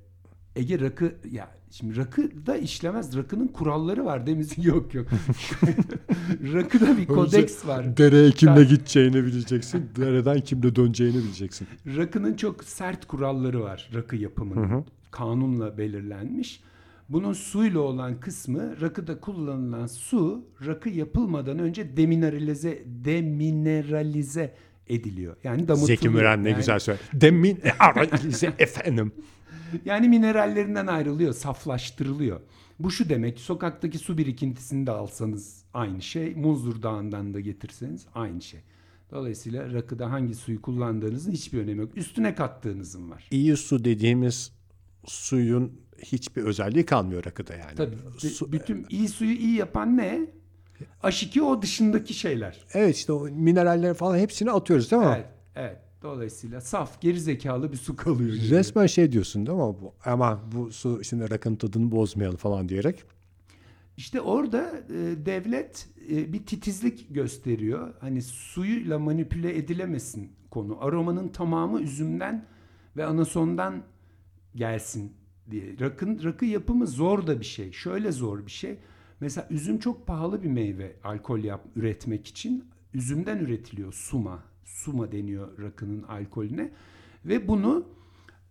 Ege rakı ya şimdi rakı da işlemez. Rakının kuralları var demiz yok yok. Rakıda bir kodeks var. Dereye kimle gideceğini bileceksin. Dereden kimle döneceğini bileceksin. Rakının çok sert kuralları var rakı yapımının. Kanunla belirlenmiş. Bunun suyla olan kısmı rakıda kullanılan su rakı yapılmadan önce demineralize demineralize ediliyor. Yani damıtılıyor. Zeki Müren ne Yani- güzel söylüyor. Demin aralize efendim. Yani minerallerinden ayrılıyor, saflaştırılıyor. Bu şu demek, sokaktaki su birikintisini de alsanız aynı şey, Muzur Dağı'ndan da getirseniz aynı şey. Dolayısıyla rakıda hangi suyu kullandığınızın hiçbir önemi yok. Üstüne kattığınızın var. İyi su dediğimiz suyun hiçbir özelliği kalmıyor rakıda yani. Tabii. Su- bütün iyi suyu iyi yapan ne? H2 o dışındaki şeyler. Evet işte o mineraller falan hepsini atıyoruz değil mi? Evet, evet. Dolayısıyla saf, geri zekalı bir su kalıyor. gibi. Resmen şey diyorsun değil mi? Bu, ama bu su şimdi rakının tadını bozmayalım falan diyerek. İşte orada e, devlet e, bir titizlik gösteriyor. Hani suyuyla manipüle edilemesin konu. Aromanın tamamı üzümden ve anasondan gelsin diye. Rakın rakı yapımı zor da bir şey. Şöyle zor bir şey. Mesela üzüm çok pahalı bir meyve alkol yap üretmek için. Üzümden üretiliyor suma. Suma deniyor rakının alkolüne ve bunu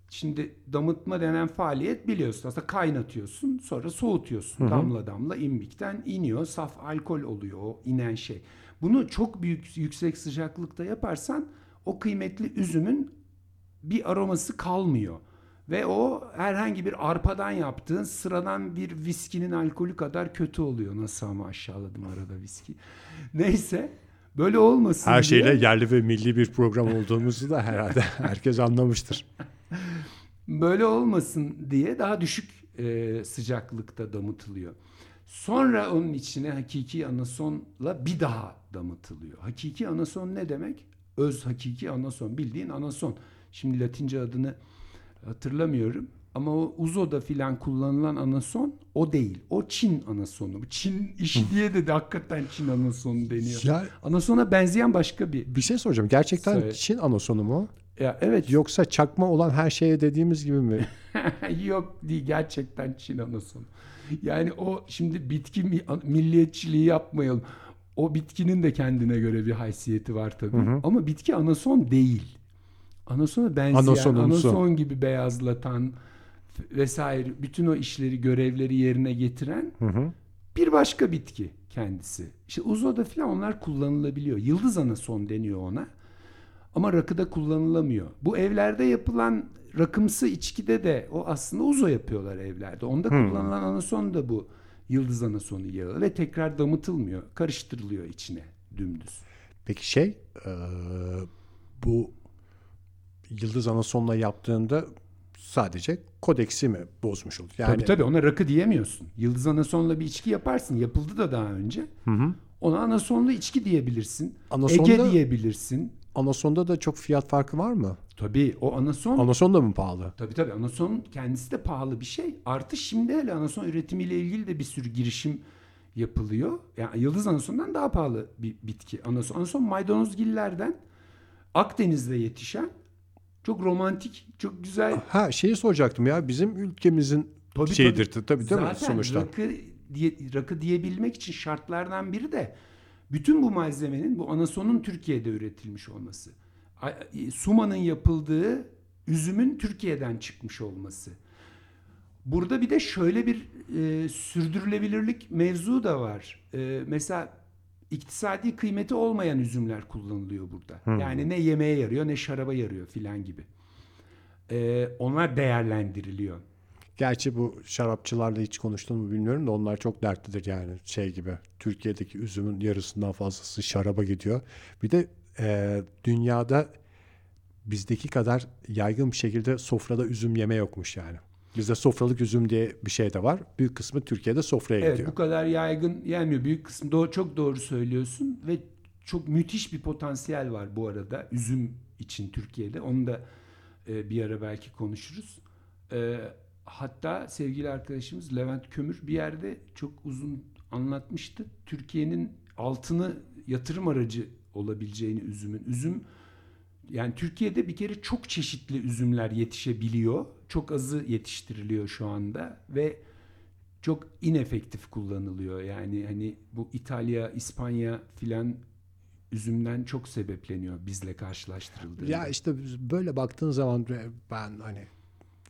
Şimdi damıtma denen faaliyet biliyorsun. Aslında kaynatıyorsun sonra soğutuyorsun. Damla damla imbikten iniyor. Saf alkol oluyor o inen şey. Bunu çok büyük yüksek sıcaklıkta yaparsan o kıymetli üzümün bir aroması kalmıyor. Ve o herhangi bir arpadan yaptığın sıradan bir viskinin alkolü kadar kötü oluyor. Nasıl ama aşağıladım arada viski. Neyse böyle olmasın Her şeyle diye. yerli ve milli bir program olduğumuzu da herhalde herkes anlamıştır. Böyle olmasın diye daha düşük e, sıcaklıkta damıtılıyor. Sonra onun içine hakiki anasonla bir daha damıtılıyor. Hakiki anason ne demek? Öz hakiki anason. Bildiğin anason. Şimdi latince adını hatırlamıyorum. Ama o Uzo'da filan kullanılan anason o değil. O Çin anasonu. Çin işi diye de, de hakikaten Çin anasonu deniyor. Ya- Anasona benzeyen başka bir. Bir şey soracağım. Gerçekten Söyle. Çin anasonu mu? Ya evet Yoksa çakma olan her şeye dediğimiz gibi mi? Yok değil gerçekten Çin anasonu. Yani o şimdi bitki mi- milliyetçiliği yapmayalım. O bitkinin de kendine göre bir haysiyeti var tabii. Ama bitki anason değil. Anasona benzeyen, Anasonumsu. anason gibi beyazlatan vesaire bütün o işleri, görevleri yerine getiren bir başka bitki kendisi. İşte uzoda falan onlar kullanılabiliyor. Yıldız anason deniyor ona. Ama rakıda kullanılamıyor. Bu evlerde yapılan rakımsı içkide de o aslında uzo yapıyorlar evlerde. Onda kullanılan anason da bu yıldız anasonu yağı ve tekrar damıtılmıyor. Karıştırılıyor içine dümdüz. Peki şey eee, bu Yıldız Anason'la yaptığında sadece kodeksi mi bozmuş olur? Yani Tabii tabii ona rakı diyemiyorsun. Yıldız anasonla bir içki yaparsın. Yapıldı da daha önce. Ona anasonlu içki diyebilirsin. Anasonda- Ege diyebilirsin. Anason'da da çok fiyat farkı var mı? Tabii o anason Anason da mı pahalı? Tabii tabii anason kendisi de pahalı bir şey. Artı şimdi hele anason üretimiyle ilgili de bir sürü girişim yapılıyor. Yani yıldız anasondan daha pahalı bir bitki. Anason, anason maydanozgillerden Akdeniz'de yetişen çok romantik, çok güzel. Ha şeyi soracaktım ya bizim ülkemizin Tabii, şeyidir tabii, tabii değil mi Zaten sonuçta? rakı, diye, rakı diyebilmek için şartlardan biri de bütün bu malzemenin bu anasonun Türkiye'de üretilmiş olması. E, Suma'nın yapıldığı üzümün Türkiye'den çıkmış olması. Burada bir de şöyle bir e, sürdürülebilirlik mevzu da var. E, mesela iktisadi kıymeti olmayan üzümler kullanılıyor burada. Yani ne yemeğe yarıyor ne şaraba yarıyor filan gibi. E, onlar değerlendiriliyor. Gerçi bu şarapçılarla hiç konuştun mu bilmiyorum da onlar çok dertlidir yani şey gibi. Türkiye'deki üzümün yarısından fazlası şaraba gidiyor. Bir de e, dünyada bizdeki kadar yaygın bir şekilde sofrada üzüm yeme yokmuş yani. Bizde sofralık üzüm diye bir şey de var. Büyük kısmı Türkiye'de sofraya Evet gidiyor. bu kadar yaygın yenmiyor. Büyük kısmı doğru, çok doğru söylüyorsun ve çok müthiş bir potansiyel var bu arada üzüm için Türkiye'de. Onu da e, bir ara belki konuşuruz. E, hatta sevgili arkadaşımız Levent Kömür bir yerde çok uzun anlatmıştı. Türkiye'nin altını yatırım aracı olabileceğini üzümün. Üzüm yani Türkiye'de bir kere çok çeşitli üzümler yetişebiliyor. Çok azı yetiştiriliyor şu anda ve çok inefektif kullanılıyor. Yani hani bu İtalya, İspanya filan üzümden çok sebepleniyor bizle karşılaştırıldığında. Ya işte böyle baktığın zaman ben hani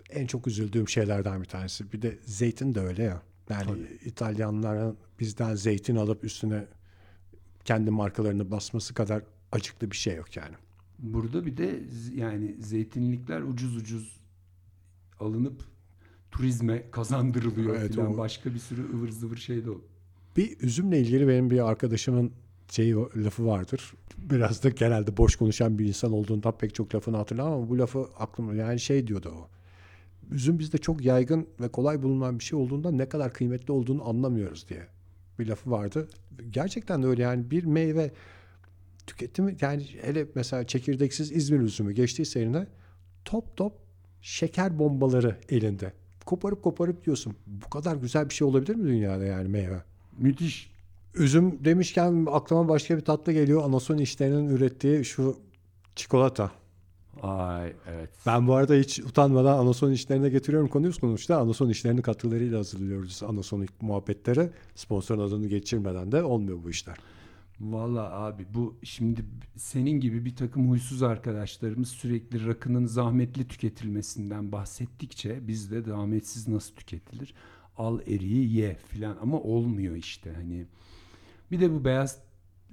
en çok üzüldüğüm şeylerden bir tanesi. Bir de zeytin de öyle ya. Yani İtalyanların bizden zeytin alıp üstüne kendi markalarını basması kadar acıklı bir şey yok yani. Burada bir de yani zeytinlikler ucuz ucuz alınıp turizme kazandırılıyor Evet, filan. o- Başka bir sürü ıvır zıvır şey de o. Bir üzümle ilgili benim bir arkadaşımın şeyi lafı vardır. Biraz da genelde boş konuşan bir insan olduğundan pek çok lafını hatırlamam ama bu lafı aklımda yani şey diyordu o. Üzüm bizde çok yaygın ve kolay bulunan bir şey olduğundan ne kadar kıymetli olduğunu anlamıyoruz diye bir lafı vardı. Gerçekten de öyle yani bir meyve tüketimi yani hele mesela çekirdeksiz İzmir üzümü geçtiyse eline top top şeker bombaları elinde. Koparıp koparıp diyorsun. Bu kadar güzel bir şey olabilir mi dünyada yani meyve? Müthiş. Üzüm demişken aklıma başka bir tatlı geliyor. Anason işlerinin ürettiği şu çikolata. Ay evet. Ben bu arada hiç utanmadan anason işlerine getiriyorum konuyu sonuçta. Anason işlerini katkılarıyla hazırlıyoruz anasonik muhabbetleri. Sponsorun adını geçirmeden de olmuyor bu işler. Valla abi bu şimdi senin gibi bir takım huysuz arkadaşlarımız sürekli rakının zahmetli tüketilmesinden bahsettikçe biz de zahmetsiz nasıl tüketilir? Al eriği ye filan ama olmuyor işte hani. Bir de bu beyaz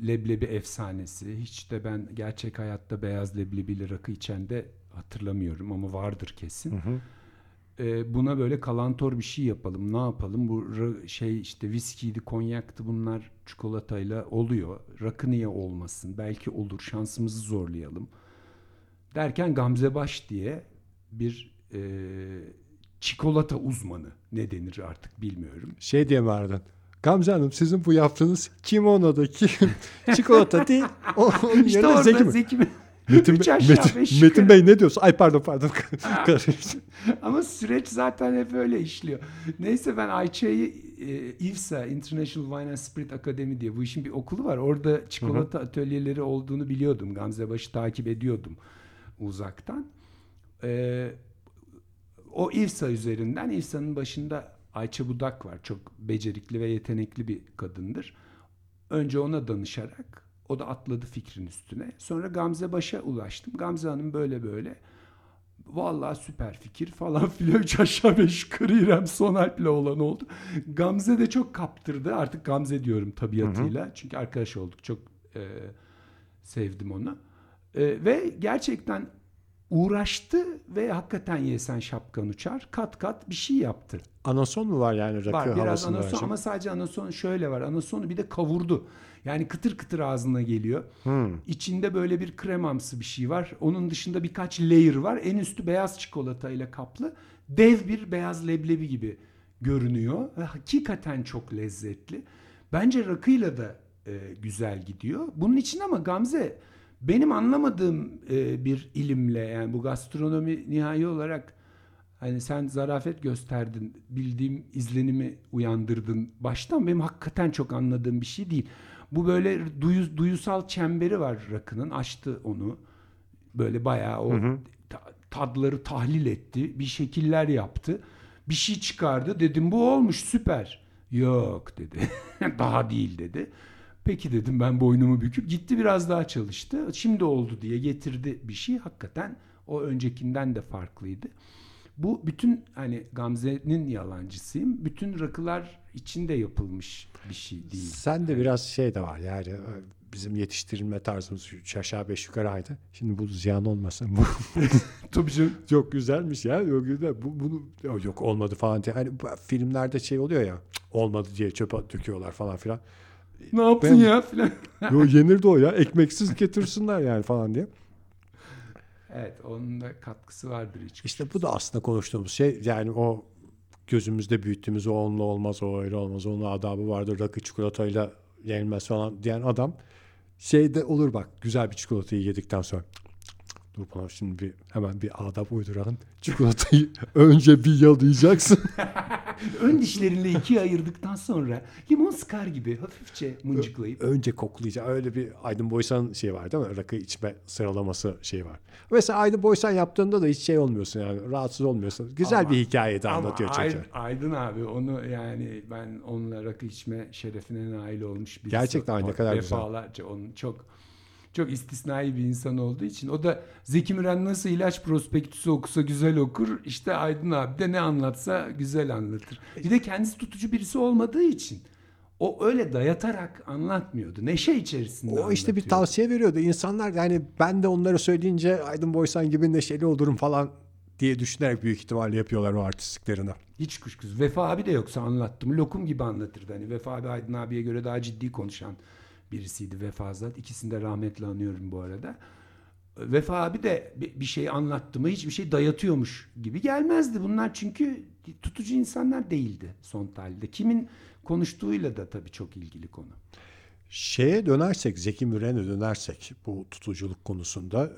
leblebi efsanesi. Hiç de ben gerçek hayatta beyaz leblebiyle rakı içen de hatırlamıyorum ama vardır kesin. Ee, buna böyle kalantor bir şey yapalım. Ne yapalım? Bu şey işte viskiydi, konyaktı bunlar çikolatayla oluyor. Rakı niye olmasın? Belki olur. Şansımızı zorlayalım. Derken Gamze Baş diye bir e, çikolata uzmanı ne denir artık bilmiyorum. Şey diye bağırdın. Gamze Hanım sizin bu yaptığınız kimonodaki çikolata değil. Onun İşte yerine orada Zeki mi? Zeki mi? Metin, Üç aşağı, Metin, beş Metin. Bey ne diyorsun? Ay pardon pardon. Ama süreç zaten hep öyle işliyor. Neyse ben Ayça'yı e, IFSA International Wine and Spirit Academy diye bu işin bir okulu var. Orada çikolata atölyeleri olduğunu biliyordum. Gamze Baş'ı takip ediyordum uzaktan. E, o IFSA üzerinden IFSA'nın başında Ayça Budak var. Çok becerikli ve yetenekli bir kadındır. Önce ona danışarak o da atladı fikrin üstüne. Sonra Gamze Baş'a ulaştım. Gamze Hanım böyle böyle. Vallahi süper fikir falan filan. Üç aşağı beş yukarı İrem Sonalp'le olan oldu. Gamze de çok kaptırdı. Artık Gamze diyorum tabiatıyla. Çünkü arkadaş olduk. Çok e, sevdim onu. E, ve gerçekten uğraştı ve hakikaten yesen şapkan uçar. Kat kat bir şey yaptı. Anason mu var yani rakı Var biraz anason verecek? ama sadece anason şöyle var. Anasonu bir de kavurdu. Yani kıtır kıtır ağzına geliyor. İçinde böyle bir kremamsı bir şey var. Onun dışında birkaç layer var. En üstü beyaz çikolata ile kaplı. Dev bir beyaz leblebi gibi görünüyor. Ve hakikaten çok lezzetli. Bence rakıyla da e, güzel gidiyor. Bunun için ama Gamze benim anlamadığım e, bir ilimle yani bu gastronomi nihai olarak Hani sen zarafet gösterdin, bildiğim izlenimi uyandırdın. Baştan benim hakikaten çok anladığım bir şey değil. Bu böyle duyu, duyusal çemberi var rakının. Açtı onu. Böyle bayağı o ta- tadları tahlil etti. Bir şekiller yaptı. Bir şey çıkardı. Dedim bu olmuş süper. Yok dedi. daha değil dedi. Peki dedim ben boynumu büküp gitti biraz daha çalıştı. Şimdi oldu diye getirdi bir şey. Hakikaten o öncekinden de farklıydı. Bu bütün hani Gamze'nin yalancısıyım. Bütün rakılar içinde yapılmış bir şey değil. Sen de biraz şey de var yani e, bizim yetiştirilme tarzımız üç aşağı beş yukarıydı. Şimdi bu ziyan olmasın. Bu Tabii çok güzelmiş ya. Yok güzel. Bu, bunu yok, olmadı falan diye. Hani filmlerde şey oluyor ya. "Cık, Olmadı diye çöpe döküyorlar falan filan. Ne yaptın Ben- ya filan. Yo yenirdi o ya. Ekmeksiz getirsinler yani falan diye. Evet onun da katkısı vardır hiç. İşte bu da aslında konuştuğumuz şey. Yani o gözümüzde büyüttüğümüz o onunla olmaz, o öyle olmaz, onun adabı vardır, rakı çikolatayla yenilmez falan diyen adam şeyde olur bak güzel bir çikolatayı yedikten sonra dur bana şimdi bir hemen bir adab uyduralım. Çikolatayı önce bir yalayacaksın. Ön dişlerinle ikiye ayırdıktan sonra limon sıkar gibi hafifçe mıncıklayıp. önce koklayacak. Öyle bir Aydın Boysan şey var değil mi? Rakı içme sıralaması şey var. Mesela Aydın Boysan yaptığında da hiç şey olmuyorsun yani rahatsız olmuyorsun. Güzel Ama- bir hikaye de Ama anlatıyor Ay- çünkü. Aydın abi onu yani ben onunla rakı içme şerefine nail olmuş birisi. Gerçekten ne kadar güzel. Defalarca onun çok çok istisnai bir insan olduğu için o da Zeki Müren nasıl ilaç prospektüsü okusa güzel okur işte Aydın abi de ne anlatsa güzel anlatır. Bir de kendisi tutucu birisi olmadığı için o öyle dayatarak anlatmıyordu. Neşe içerisinde O işte bir tavsiye veriyordu. İnsanlar yani ben de onları söyleyince Aydın Boysan gibi neşeli olurum falan diye düşünerek büyük ihtimalle yapıyorlar o artistliklerini. Hiç kuşkusuz. Vefa abi de yoksa anlattım. Lokum gibi anlatırdı. Hani Vefa abi Aydın abiye göre daha ciddi konuşan birisiydi Vefa Zat. İkisini de rahmetle anıyorum bu arada. Vefa abi de bir şey anlattı mı hiçbir şey dayatıyormuş gibi gelmezdi. Bunlar çünkü tutucu insanlar değildi son tahlilde. Kimin konuştuğuyla da tabii çok ilgili konu. Şeye dönersek, Zeki Müren'e dönersek bu tutuculuk konusunda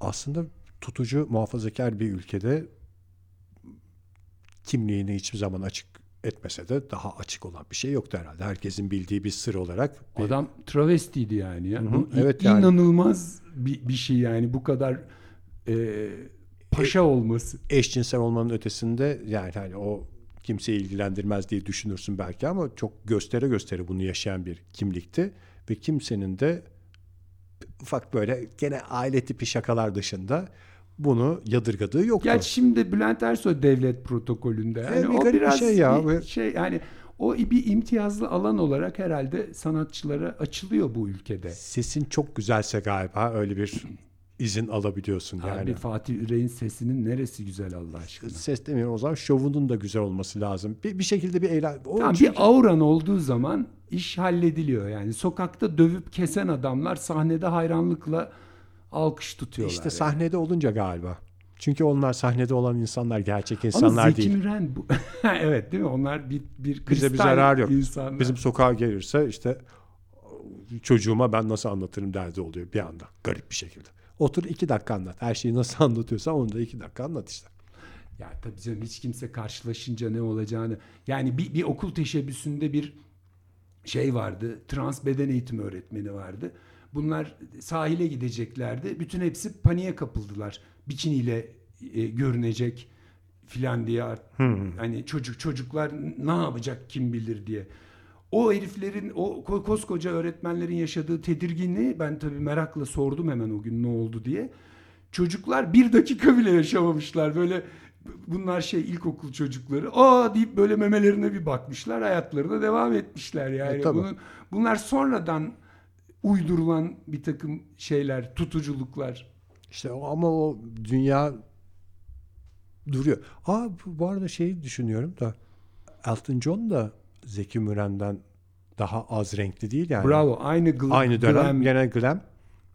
aslında tutucu muhafazakar bir ülkede kimliğini hiçbir zaman açık etmese de daha açık olan bir şey yoktu herhalde. Herkesin bildiği bir sır olarak. bir- Adam travestiydi yani. ya. Bu evet yani. inanılmaz bir, bir şey yani bu kadar e, paşa olması. eşcinsel olmanın ötesinde yani hani o kimseyi ilgilendirmez diye düşünürsün belki ama çok göstere göstere bunu yaşayan bir kimlikti ve kimsenin de ufak böyle gene aile tipi şakalar dışında bunu yadırgadığı yoktu. Gerçi şimdi Bülent Ersoy devlet protokolünde. Yani Evet, bir garip bir şey ya. bir şey yani o bir imtiyazlı alan olarak herhalde sanatçılara açılıyor bu ülkede. Sesin çok güzelse galiba öyle bir izin alabiliyorsun yani. Abi Fatih Ürey'in sesinin neresi güzel Allah aşkına. Ses demiyorum o zaman şovunun da güzel olması lazım. Bir, bir şekilde bir eğlen... O Tamam, çünkü- bir auran olduğu zaman iş hallediliyor yani. Sokakta dövüp kesen adamlar sahnede hayranlıkla alkış tutuyorlar. işte yani. sahnede olunca galiba. Çünkü onlar sahnede olan insanlar gerçek Ama insanlar Zeki değil. Müren bu. evet değil mi? Onlar bir bir Bize bir zarar yok. insanlar. Bizim sokağa gelirse işte çocuğuma ben nasıl anlatırım derdi oluyor bir anda. Garip bir şekilde. Otur iki dakika anlat. Her şeyi nasıl anlatıyorsan onu da iki dakika anlat işte. Ya tabii canım hiç kimse karşılaşınca ne olacağını. Yani bir, bir okul teşebbüsünde bir şey vardı. Trans beden eğitimi öğretmeni vardı. Bunlar sahile gideceklerdi. Bütün hepsi paniğe kapıldılar. Bikiniyle e, görünecek filan diye. art- Hani çocuk çocuklar ne yapacak kim bilir diye. O heriflerin, o ko- koskoca öğretmenlerin yaşadığı tedirginliği ben tabii merakla sordum hemen o gün ne oldu diye. Çocuklar bir dakika bile yaşamamışlar. Böyle bunlar şey ilkokul çocukları. Aa deyip böyle memelerine bir bakmışlar. Hayatlarına devam etmişler yani. E, tabii. Bunun, bunlar sonradan uydurulan bir takım şeyler, tutuculuklar. İşte ama o dünya duruyor. Aa bu, arada şeyi düşünüyorum da Elton John da Zeki Müren'den daha az renkli değil yani. Bravo. Aynı gl- Aynı dönem glam- gene glam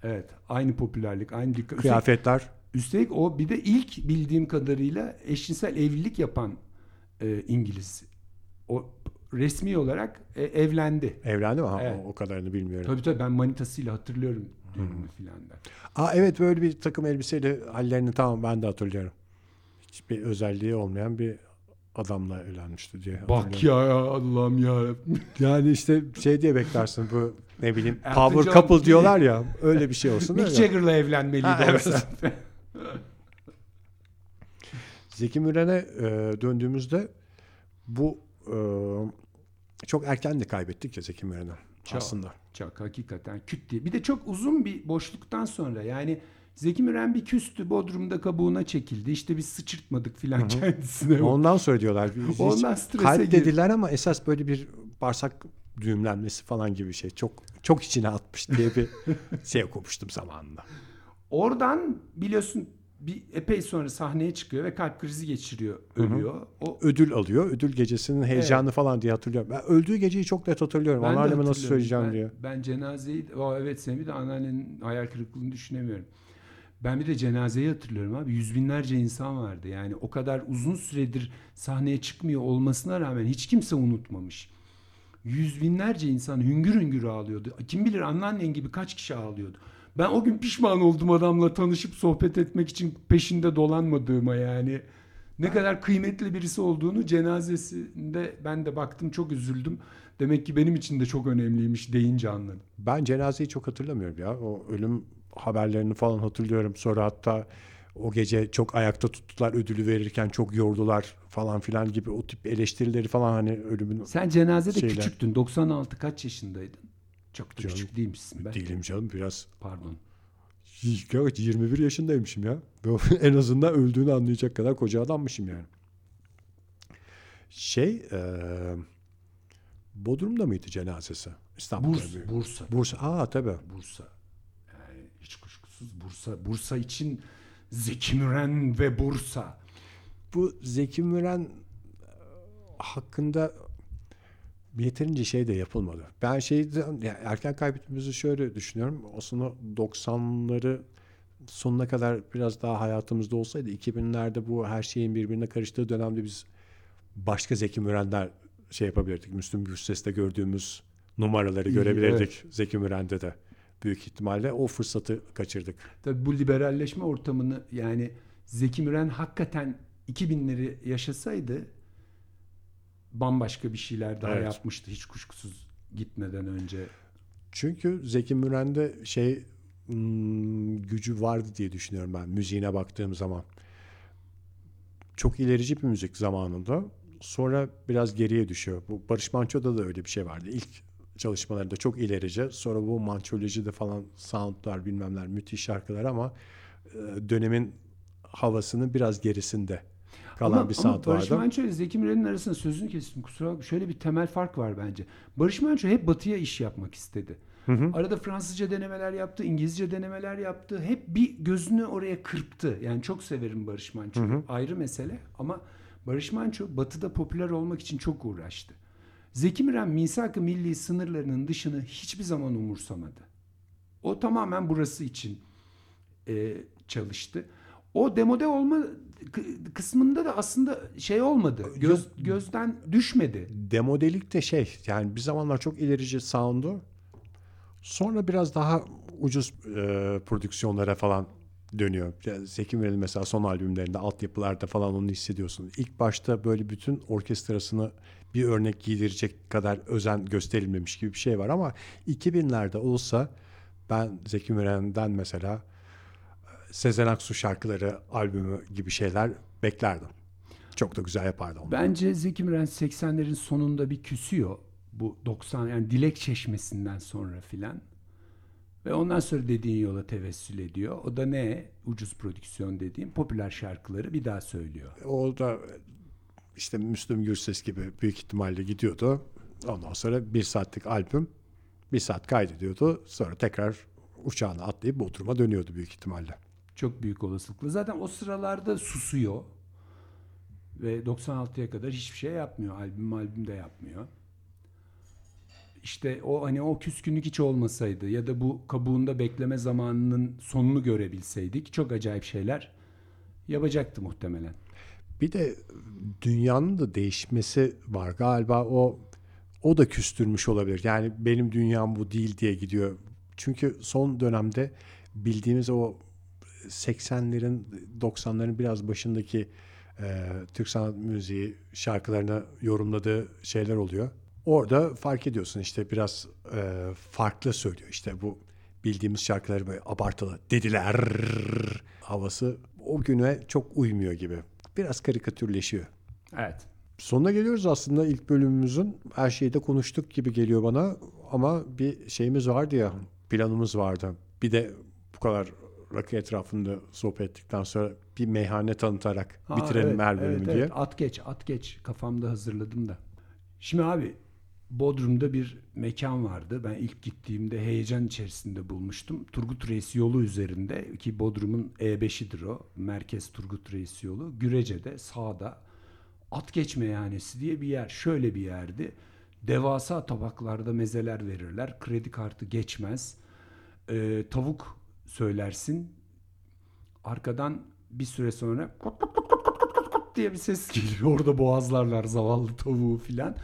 Evet. Aynı popülerlik, aynı dikkat. Üstelik, kıyafetler. üstelik o bir de ilk bildiğim kadarıyla eşcinsel evlilik yapan e, İngiliz. O resmi olarak e, evlendi. Evlendi mi? Ha, Evet. o, o kadarını bilmiyorum. Tabii tabii ben manitasıyla hatırlıyorum dönümü filan da. Aa evet böyle bir takım elbiseyle hallerini tamam ben de hatırlıyorum. Hiçbir özelliği olmayan bir adamla evlenmişti diye. Bak ya Allah'ım ya. Yani işte şey diye beklersin bu ne bileyim Elton power John- couple diyorlar ya öyle bir şey olsun. Mick. Jagger'la evlenmeliydi Ha, evet. Zeki Müren'e e, döndüğümüzde bu e, çok erken de kaybettik ya Zeki Müren'i Çok. aslında. Çok hakikaten küt diye. Bir de çok uzun bir boşluktan sonra yani Zeki Müren bir küstü Bodrum'da kabuğuna çekildi. İşte biz sıçırtmadık filan kendisine. Ondan sonra diyorlar. Ondan strese kalp dediler ama esas böyle bir bağırsak düğümlenmesi falan gibi bir şey. Çok çok içine atmış diye bir şey okumuştum zamanında. Oradan biliyorsun bir epey sonra sahneye çıkıyor ve kalp krizi geçiriyor, ölüyor. O Ödül alıyor. Ödül gecesinin heyecanı falan diye hatırlıyorum. Ben öldüğü geceyi çok net hatırlıyorum. Ben Anneanneme nasıl söyleyeceğim ben, diye. Ben cenazeyi, o evet senin bir de anneannenin hayal kırıklığını düşünemiyorum. Ben bir de cenazeyi hatırlıyorum abi. Yüz binlerce insan vardı. Yani o kadar uzun süredir sahneye çıkmıyor olmasına rağmen hiç kimse unutmamış. Yüz binlerce insan hüngür hüngür ağlıyordu. Kim bilir anneannen gibi kaç kişi ağlıyordu. Ben o gün pişman oldum adamla tanışıp sohbet etmek için peşinde dolanmadığıma yani. Ne kadar kıymetli birisi olduğunu cenazesinde ben de baktım çok üzüldüm. Demek ki benim için de çok önemliymiş deyince anladım. Ben cenazeyi çok hatırlamıyorum ya. O ölüm haberlerini falan hatırlıyorum. Sonra hatta o gece çok ayakta tuttular ödülü verirken çok yordular falan filan gibi o tip eleştirileri falan hani ölümün Sen cenazede Şeyler. küçüktün. 96 kaç yaşındaydın? Çok da Canım, küçük değilmişsin be. değilim canım biraz Pardon. Evet 21 yaşındaymışım ya. en azından öldüğünü anlayacak kadar koca adammışım yani. Şey eee Bodrum'da mıydı cenazesi? İstanbul'da. Bursa, mıydı? Bursa, Bursa. Aa tabii. Bursa. Yani hiç kuşkusuz Bursa. Bursa için Zeki Müren ve Bursa. Bu Zeki Müren e, hakkında yeterince şey de yapılmadı. Ben şeyden yani erken kaybettiğimizi şöyle düşünüyorum. Aslında 90'ları sonuna kadar biraz daha hayatımızda olsaydı 2000'lerde bu her şeyin birbirine karıştığı dönemde biz başka Zeki Mürenler şey yapabilirdik. Müslüm Gürses'te gördüğümüz numaraları İyi, görebilirdik Zeki Müren'de de. Büyük ihtimalle o fırsatı kaçırdık. Tabii bu liberalleşme ortamını yani Zeki Müren hakikaten 2000'leri yaşasaydı bambaşka bir şeyler daha Evet. yapmıştı hiç kuşkusuz gitmeden önce. Çünkü Zeki Müren'de şey hmm, gücü vardı diye düşünüyorum ben müziğine baktığım zaman. Çok ilerici bir müzik zamanında. Sonra biraz geriye düşüyor. Bu Barış Manço'da da öyle bir şey vardı. İlk çalışmalarında çok ilerici. Sonra bu mançolojide falan soundlar bilmemler müthiş şarkılar ama e, dönemin havasının biraz gerisinde kalan ama, bir ama sound Barış vardı. Manço ile Zeki Müren'in arasında sözünü kestim kusura bakma. Şöyle bir temel fark var bence. Barış Manço hep batıya iş yapmak istedi. Arada Fransızca denemeler yaptı, İngilizce denemeler yaptı. Hep bir gözünü oraya kırptı. Yani çok severim Barış Manço'yu. Ayrı mesele ama Barış Manço batıda popüler olmak için çok uğraştı. Zeki Müren misak-ı milli sınırlarının dışını hiçbir zaman umursamadı. O tamamen burası için e, çalıştı. O demode olma kısmında da aslında şey olmadı. Göz, gözden düşmedi. demodelik de şey yani bir zamanlar çok ilerici sound'u sonra biraz daha ucuz e, prodüksiyonlara falan dönüyor. Zeki Müren'in mesela son albümlerinde altyapılarda falan onu hissediyorsun. İlk başta böyle bütün orkestrasını bir örnek giydirecek kadar özen gösterilmemiş gibi bir şey var ama 2000'lerde olsa ben Zeki Müren'den mesela Sezen Aksu şarkıları albümü gibi şeyler beklerdim. Çok da güzel yapardı onu. Bence Zeki Müren 80'lerin sonunda bir küsüyor. Bu 90 yani Dilek Çeşmesi'nden sonra filan. Ve ondan sonra dediğin yola tevessül ediyor. O da ne? Ucuz prodüksiyon dediğim popüler şarkıları bir daha söylüyor. O da işte Müslüm Gürses gibi büyük ihtimalle gidiyordu. Ondan sonra bir saatlik albüm bir saat kaydediyordu. Sonra tekrar uçağına atlayıp Bodrum'a dönüyordu büyük ihtimalle. Çok büyük olasılıkla. Zaten o sıralarda susuyor. Ve 96'ya kadar hiçbir şey yapmıyor. Albüm albüm de yapmıyor. İşte o hani o küskünlük hiç olmasaydı ya da bu kabuğunda bekleme zamanının sonunu görebilseydik çok acayip şeyler yapacaktı muhtemelen. Bir de dünyanın da değişmesi var galiba o o da küstürmüş olabilir. Yani benim dünyam bu değil diye gidiyor. Çünkü son dönemde bildiğimiz o 80'lerin 90'ların biraz başındaki e, Türk sanat müziği şarkılarını yorumladığı şeyler oluyor. Orada fark ediyorsun işte biraz e, farklı söylüyor. İşte bu bildiğimiz şarkıları böyle abartılı dediler havası o güne çok uymuyor gibi. Biraz karikatürleşiyor. Evet. Sonuna geliyoruz aslında ilk bölümümüzün. Her şeyi de konuştuk gibi geliyor bana. Ama bir şeyimiz vardı ya, planımız vardı. Bir de bu kadar rakı etrafında sohbet ettikten sonra bir meyhane tanıtarak Ha, bitirelim evet, bölümü evet, diye. evet. At geç, at geç. Kafamda hazırladım da. Şimdi abi Bodrum'da bir mekan vardı. Ben ilk gittiğimde heyecan içerisinde bulmuştum. Turgut Reis yolu üzerinde ki Bodrum'un E5'idir o. Merkez Turgut Reis yolu. Gürece'de sağda at geç meyhanesi diye bir yer. Şöyle bir yerdi. Devasa tabaklarda mezeler verirler. Kredi kartı geçmez. Ee, tavuk söylersin. Arkadan bir süre sonra kot kot kot kot kot kot kot kot diye bir ses geliyor. Orada boğazlarlar zavallı tavuğu filan.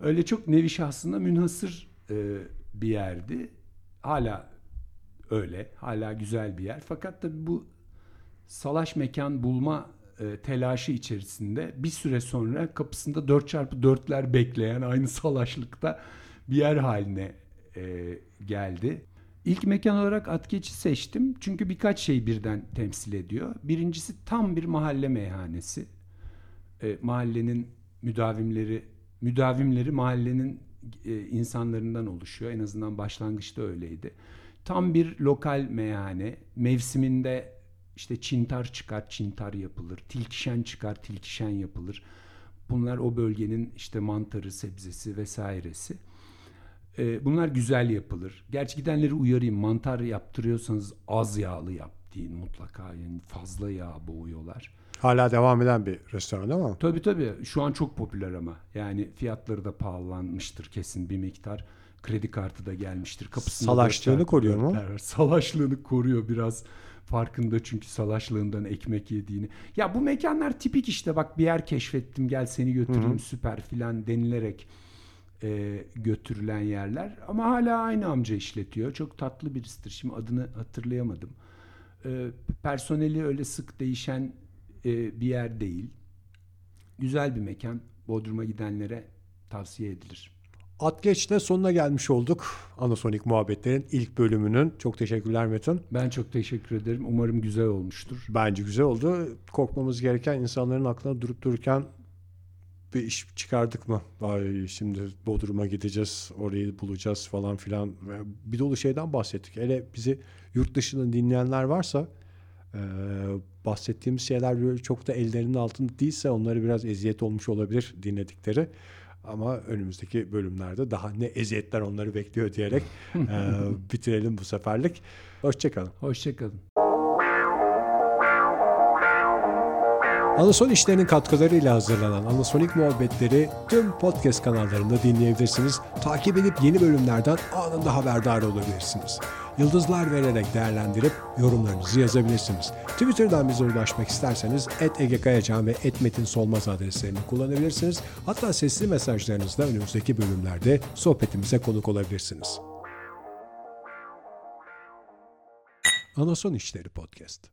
Öyle çok nevi şahsına münhasır e, bir yerdi. Hala öyle. Hala güzel bir yer. Fakat tabii bu salaş mekan bulma e, telaşı içerisinde bir süre sonra kapısında 4x4'ler bekleyen aynı salaşlıkta bir yer haline e, geldi. İlk mekan olarak Atkeç'i seçtim. Çünkü birkaç şey birden temsil ediyor. Birincisi tam bir mahalle meyhanesi. E, mahallenin müdavimleri müdavimleri mahallenin e, insanlarından oluşuyor. En azından başlangıçta öyleydi. Tam bir lokal meyhane. Mevsiminde işte çintar çıkar, çintar yapılır. Tilkişen çıkar, tilkişen yapılır. Bunlar o bölgenin işte mantarı, sebzesi vesairesi. E, bunlar güzel yapılır. Gerçi gidenleri uyarayım. Mantar yaptırıyorsanız az yağlı yap deyin mutlaka. Yani fazla yağ boğuyorlar. Hala devam eden bir restoran ama Tabii tabii. Şu an çok popüler ama. Yani fiyatları da pahalanmıştır kesin bir miktar. Kredi kartı da gelmiştir. Kapısında Salaşlığını koruyor mu? Salaşlığını koruyor biraz. Farkında çünkü salaşlığından ekmek yediğini. Ya bu mekanlar tipik işte bak bir yer keşfettim gel seni götüreyim süper filan denilerek e, götürülen yerler. Ama hala aynı amca işletiyor. Çok tatlı birisidir. Şimdi adını hatırlayamadım. E, personeli öyle sık değişen e, bir yer değil. Güzel bir mekan. Bodrum'a gidenlere tavsiye edilir. At geçte sonuna gelmiş olduk. Anasonik muhabbetlerin ilk bölümünün. Çok teşekkürler Metin. Ben çok teşekkür ederim. Umarım güzel olmuştur. Bence güzel oldu. Korkmamız gereken insanların aklına durup dururken bir iş çıkardık mı? Ay şimdi Bodrum'a gideceğiz, orayı bulacağız falan filan. Bir dolu şeyden bahsettik. Hele bizi yurt dışından dinleyenler varsa e, bahsettiğimiz şeyler çok da ellerinin altında değilse onları biraz eziyet olmuş olabilir dinledikleri. Ama önümüzdeki bölümlerde daha ne eziyetler onları bekliyor diyerek e, bitirelim bu seferlik. Hoşçakalın. Hoşçakalın. Anason işlerinin katkılarıyla hazırlanan Anasonik muhabbetleri tüm podcast kanallarında dinleyebilirsiniz. Takip edip yeni bölümlerden anında haberdar olabilirsiniz. Yıldızlar vererek değerlendirip yorumlarınızı yazabilirsiniz. Twitter'dan bize ulaşmak isterseniz @egekayacan ve @metinsolmaz adreslerini kullanabilirsiniz. Hatta sesli mesajlarınızla önümüzdeki bölümlerde sohbetimize konuk olabilirsiniz. Anason İşleri Podcast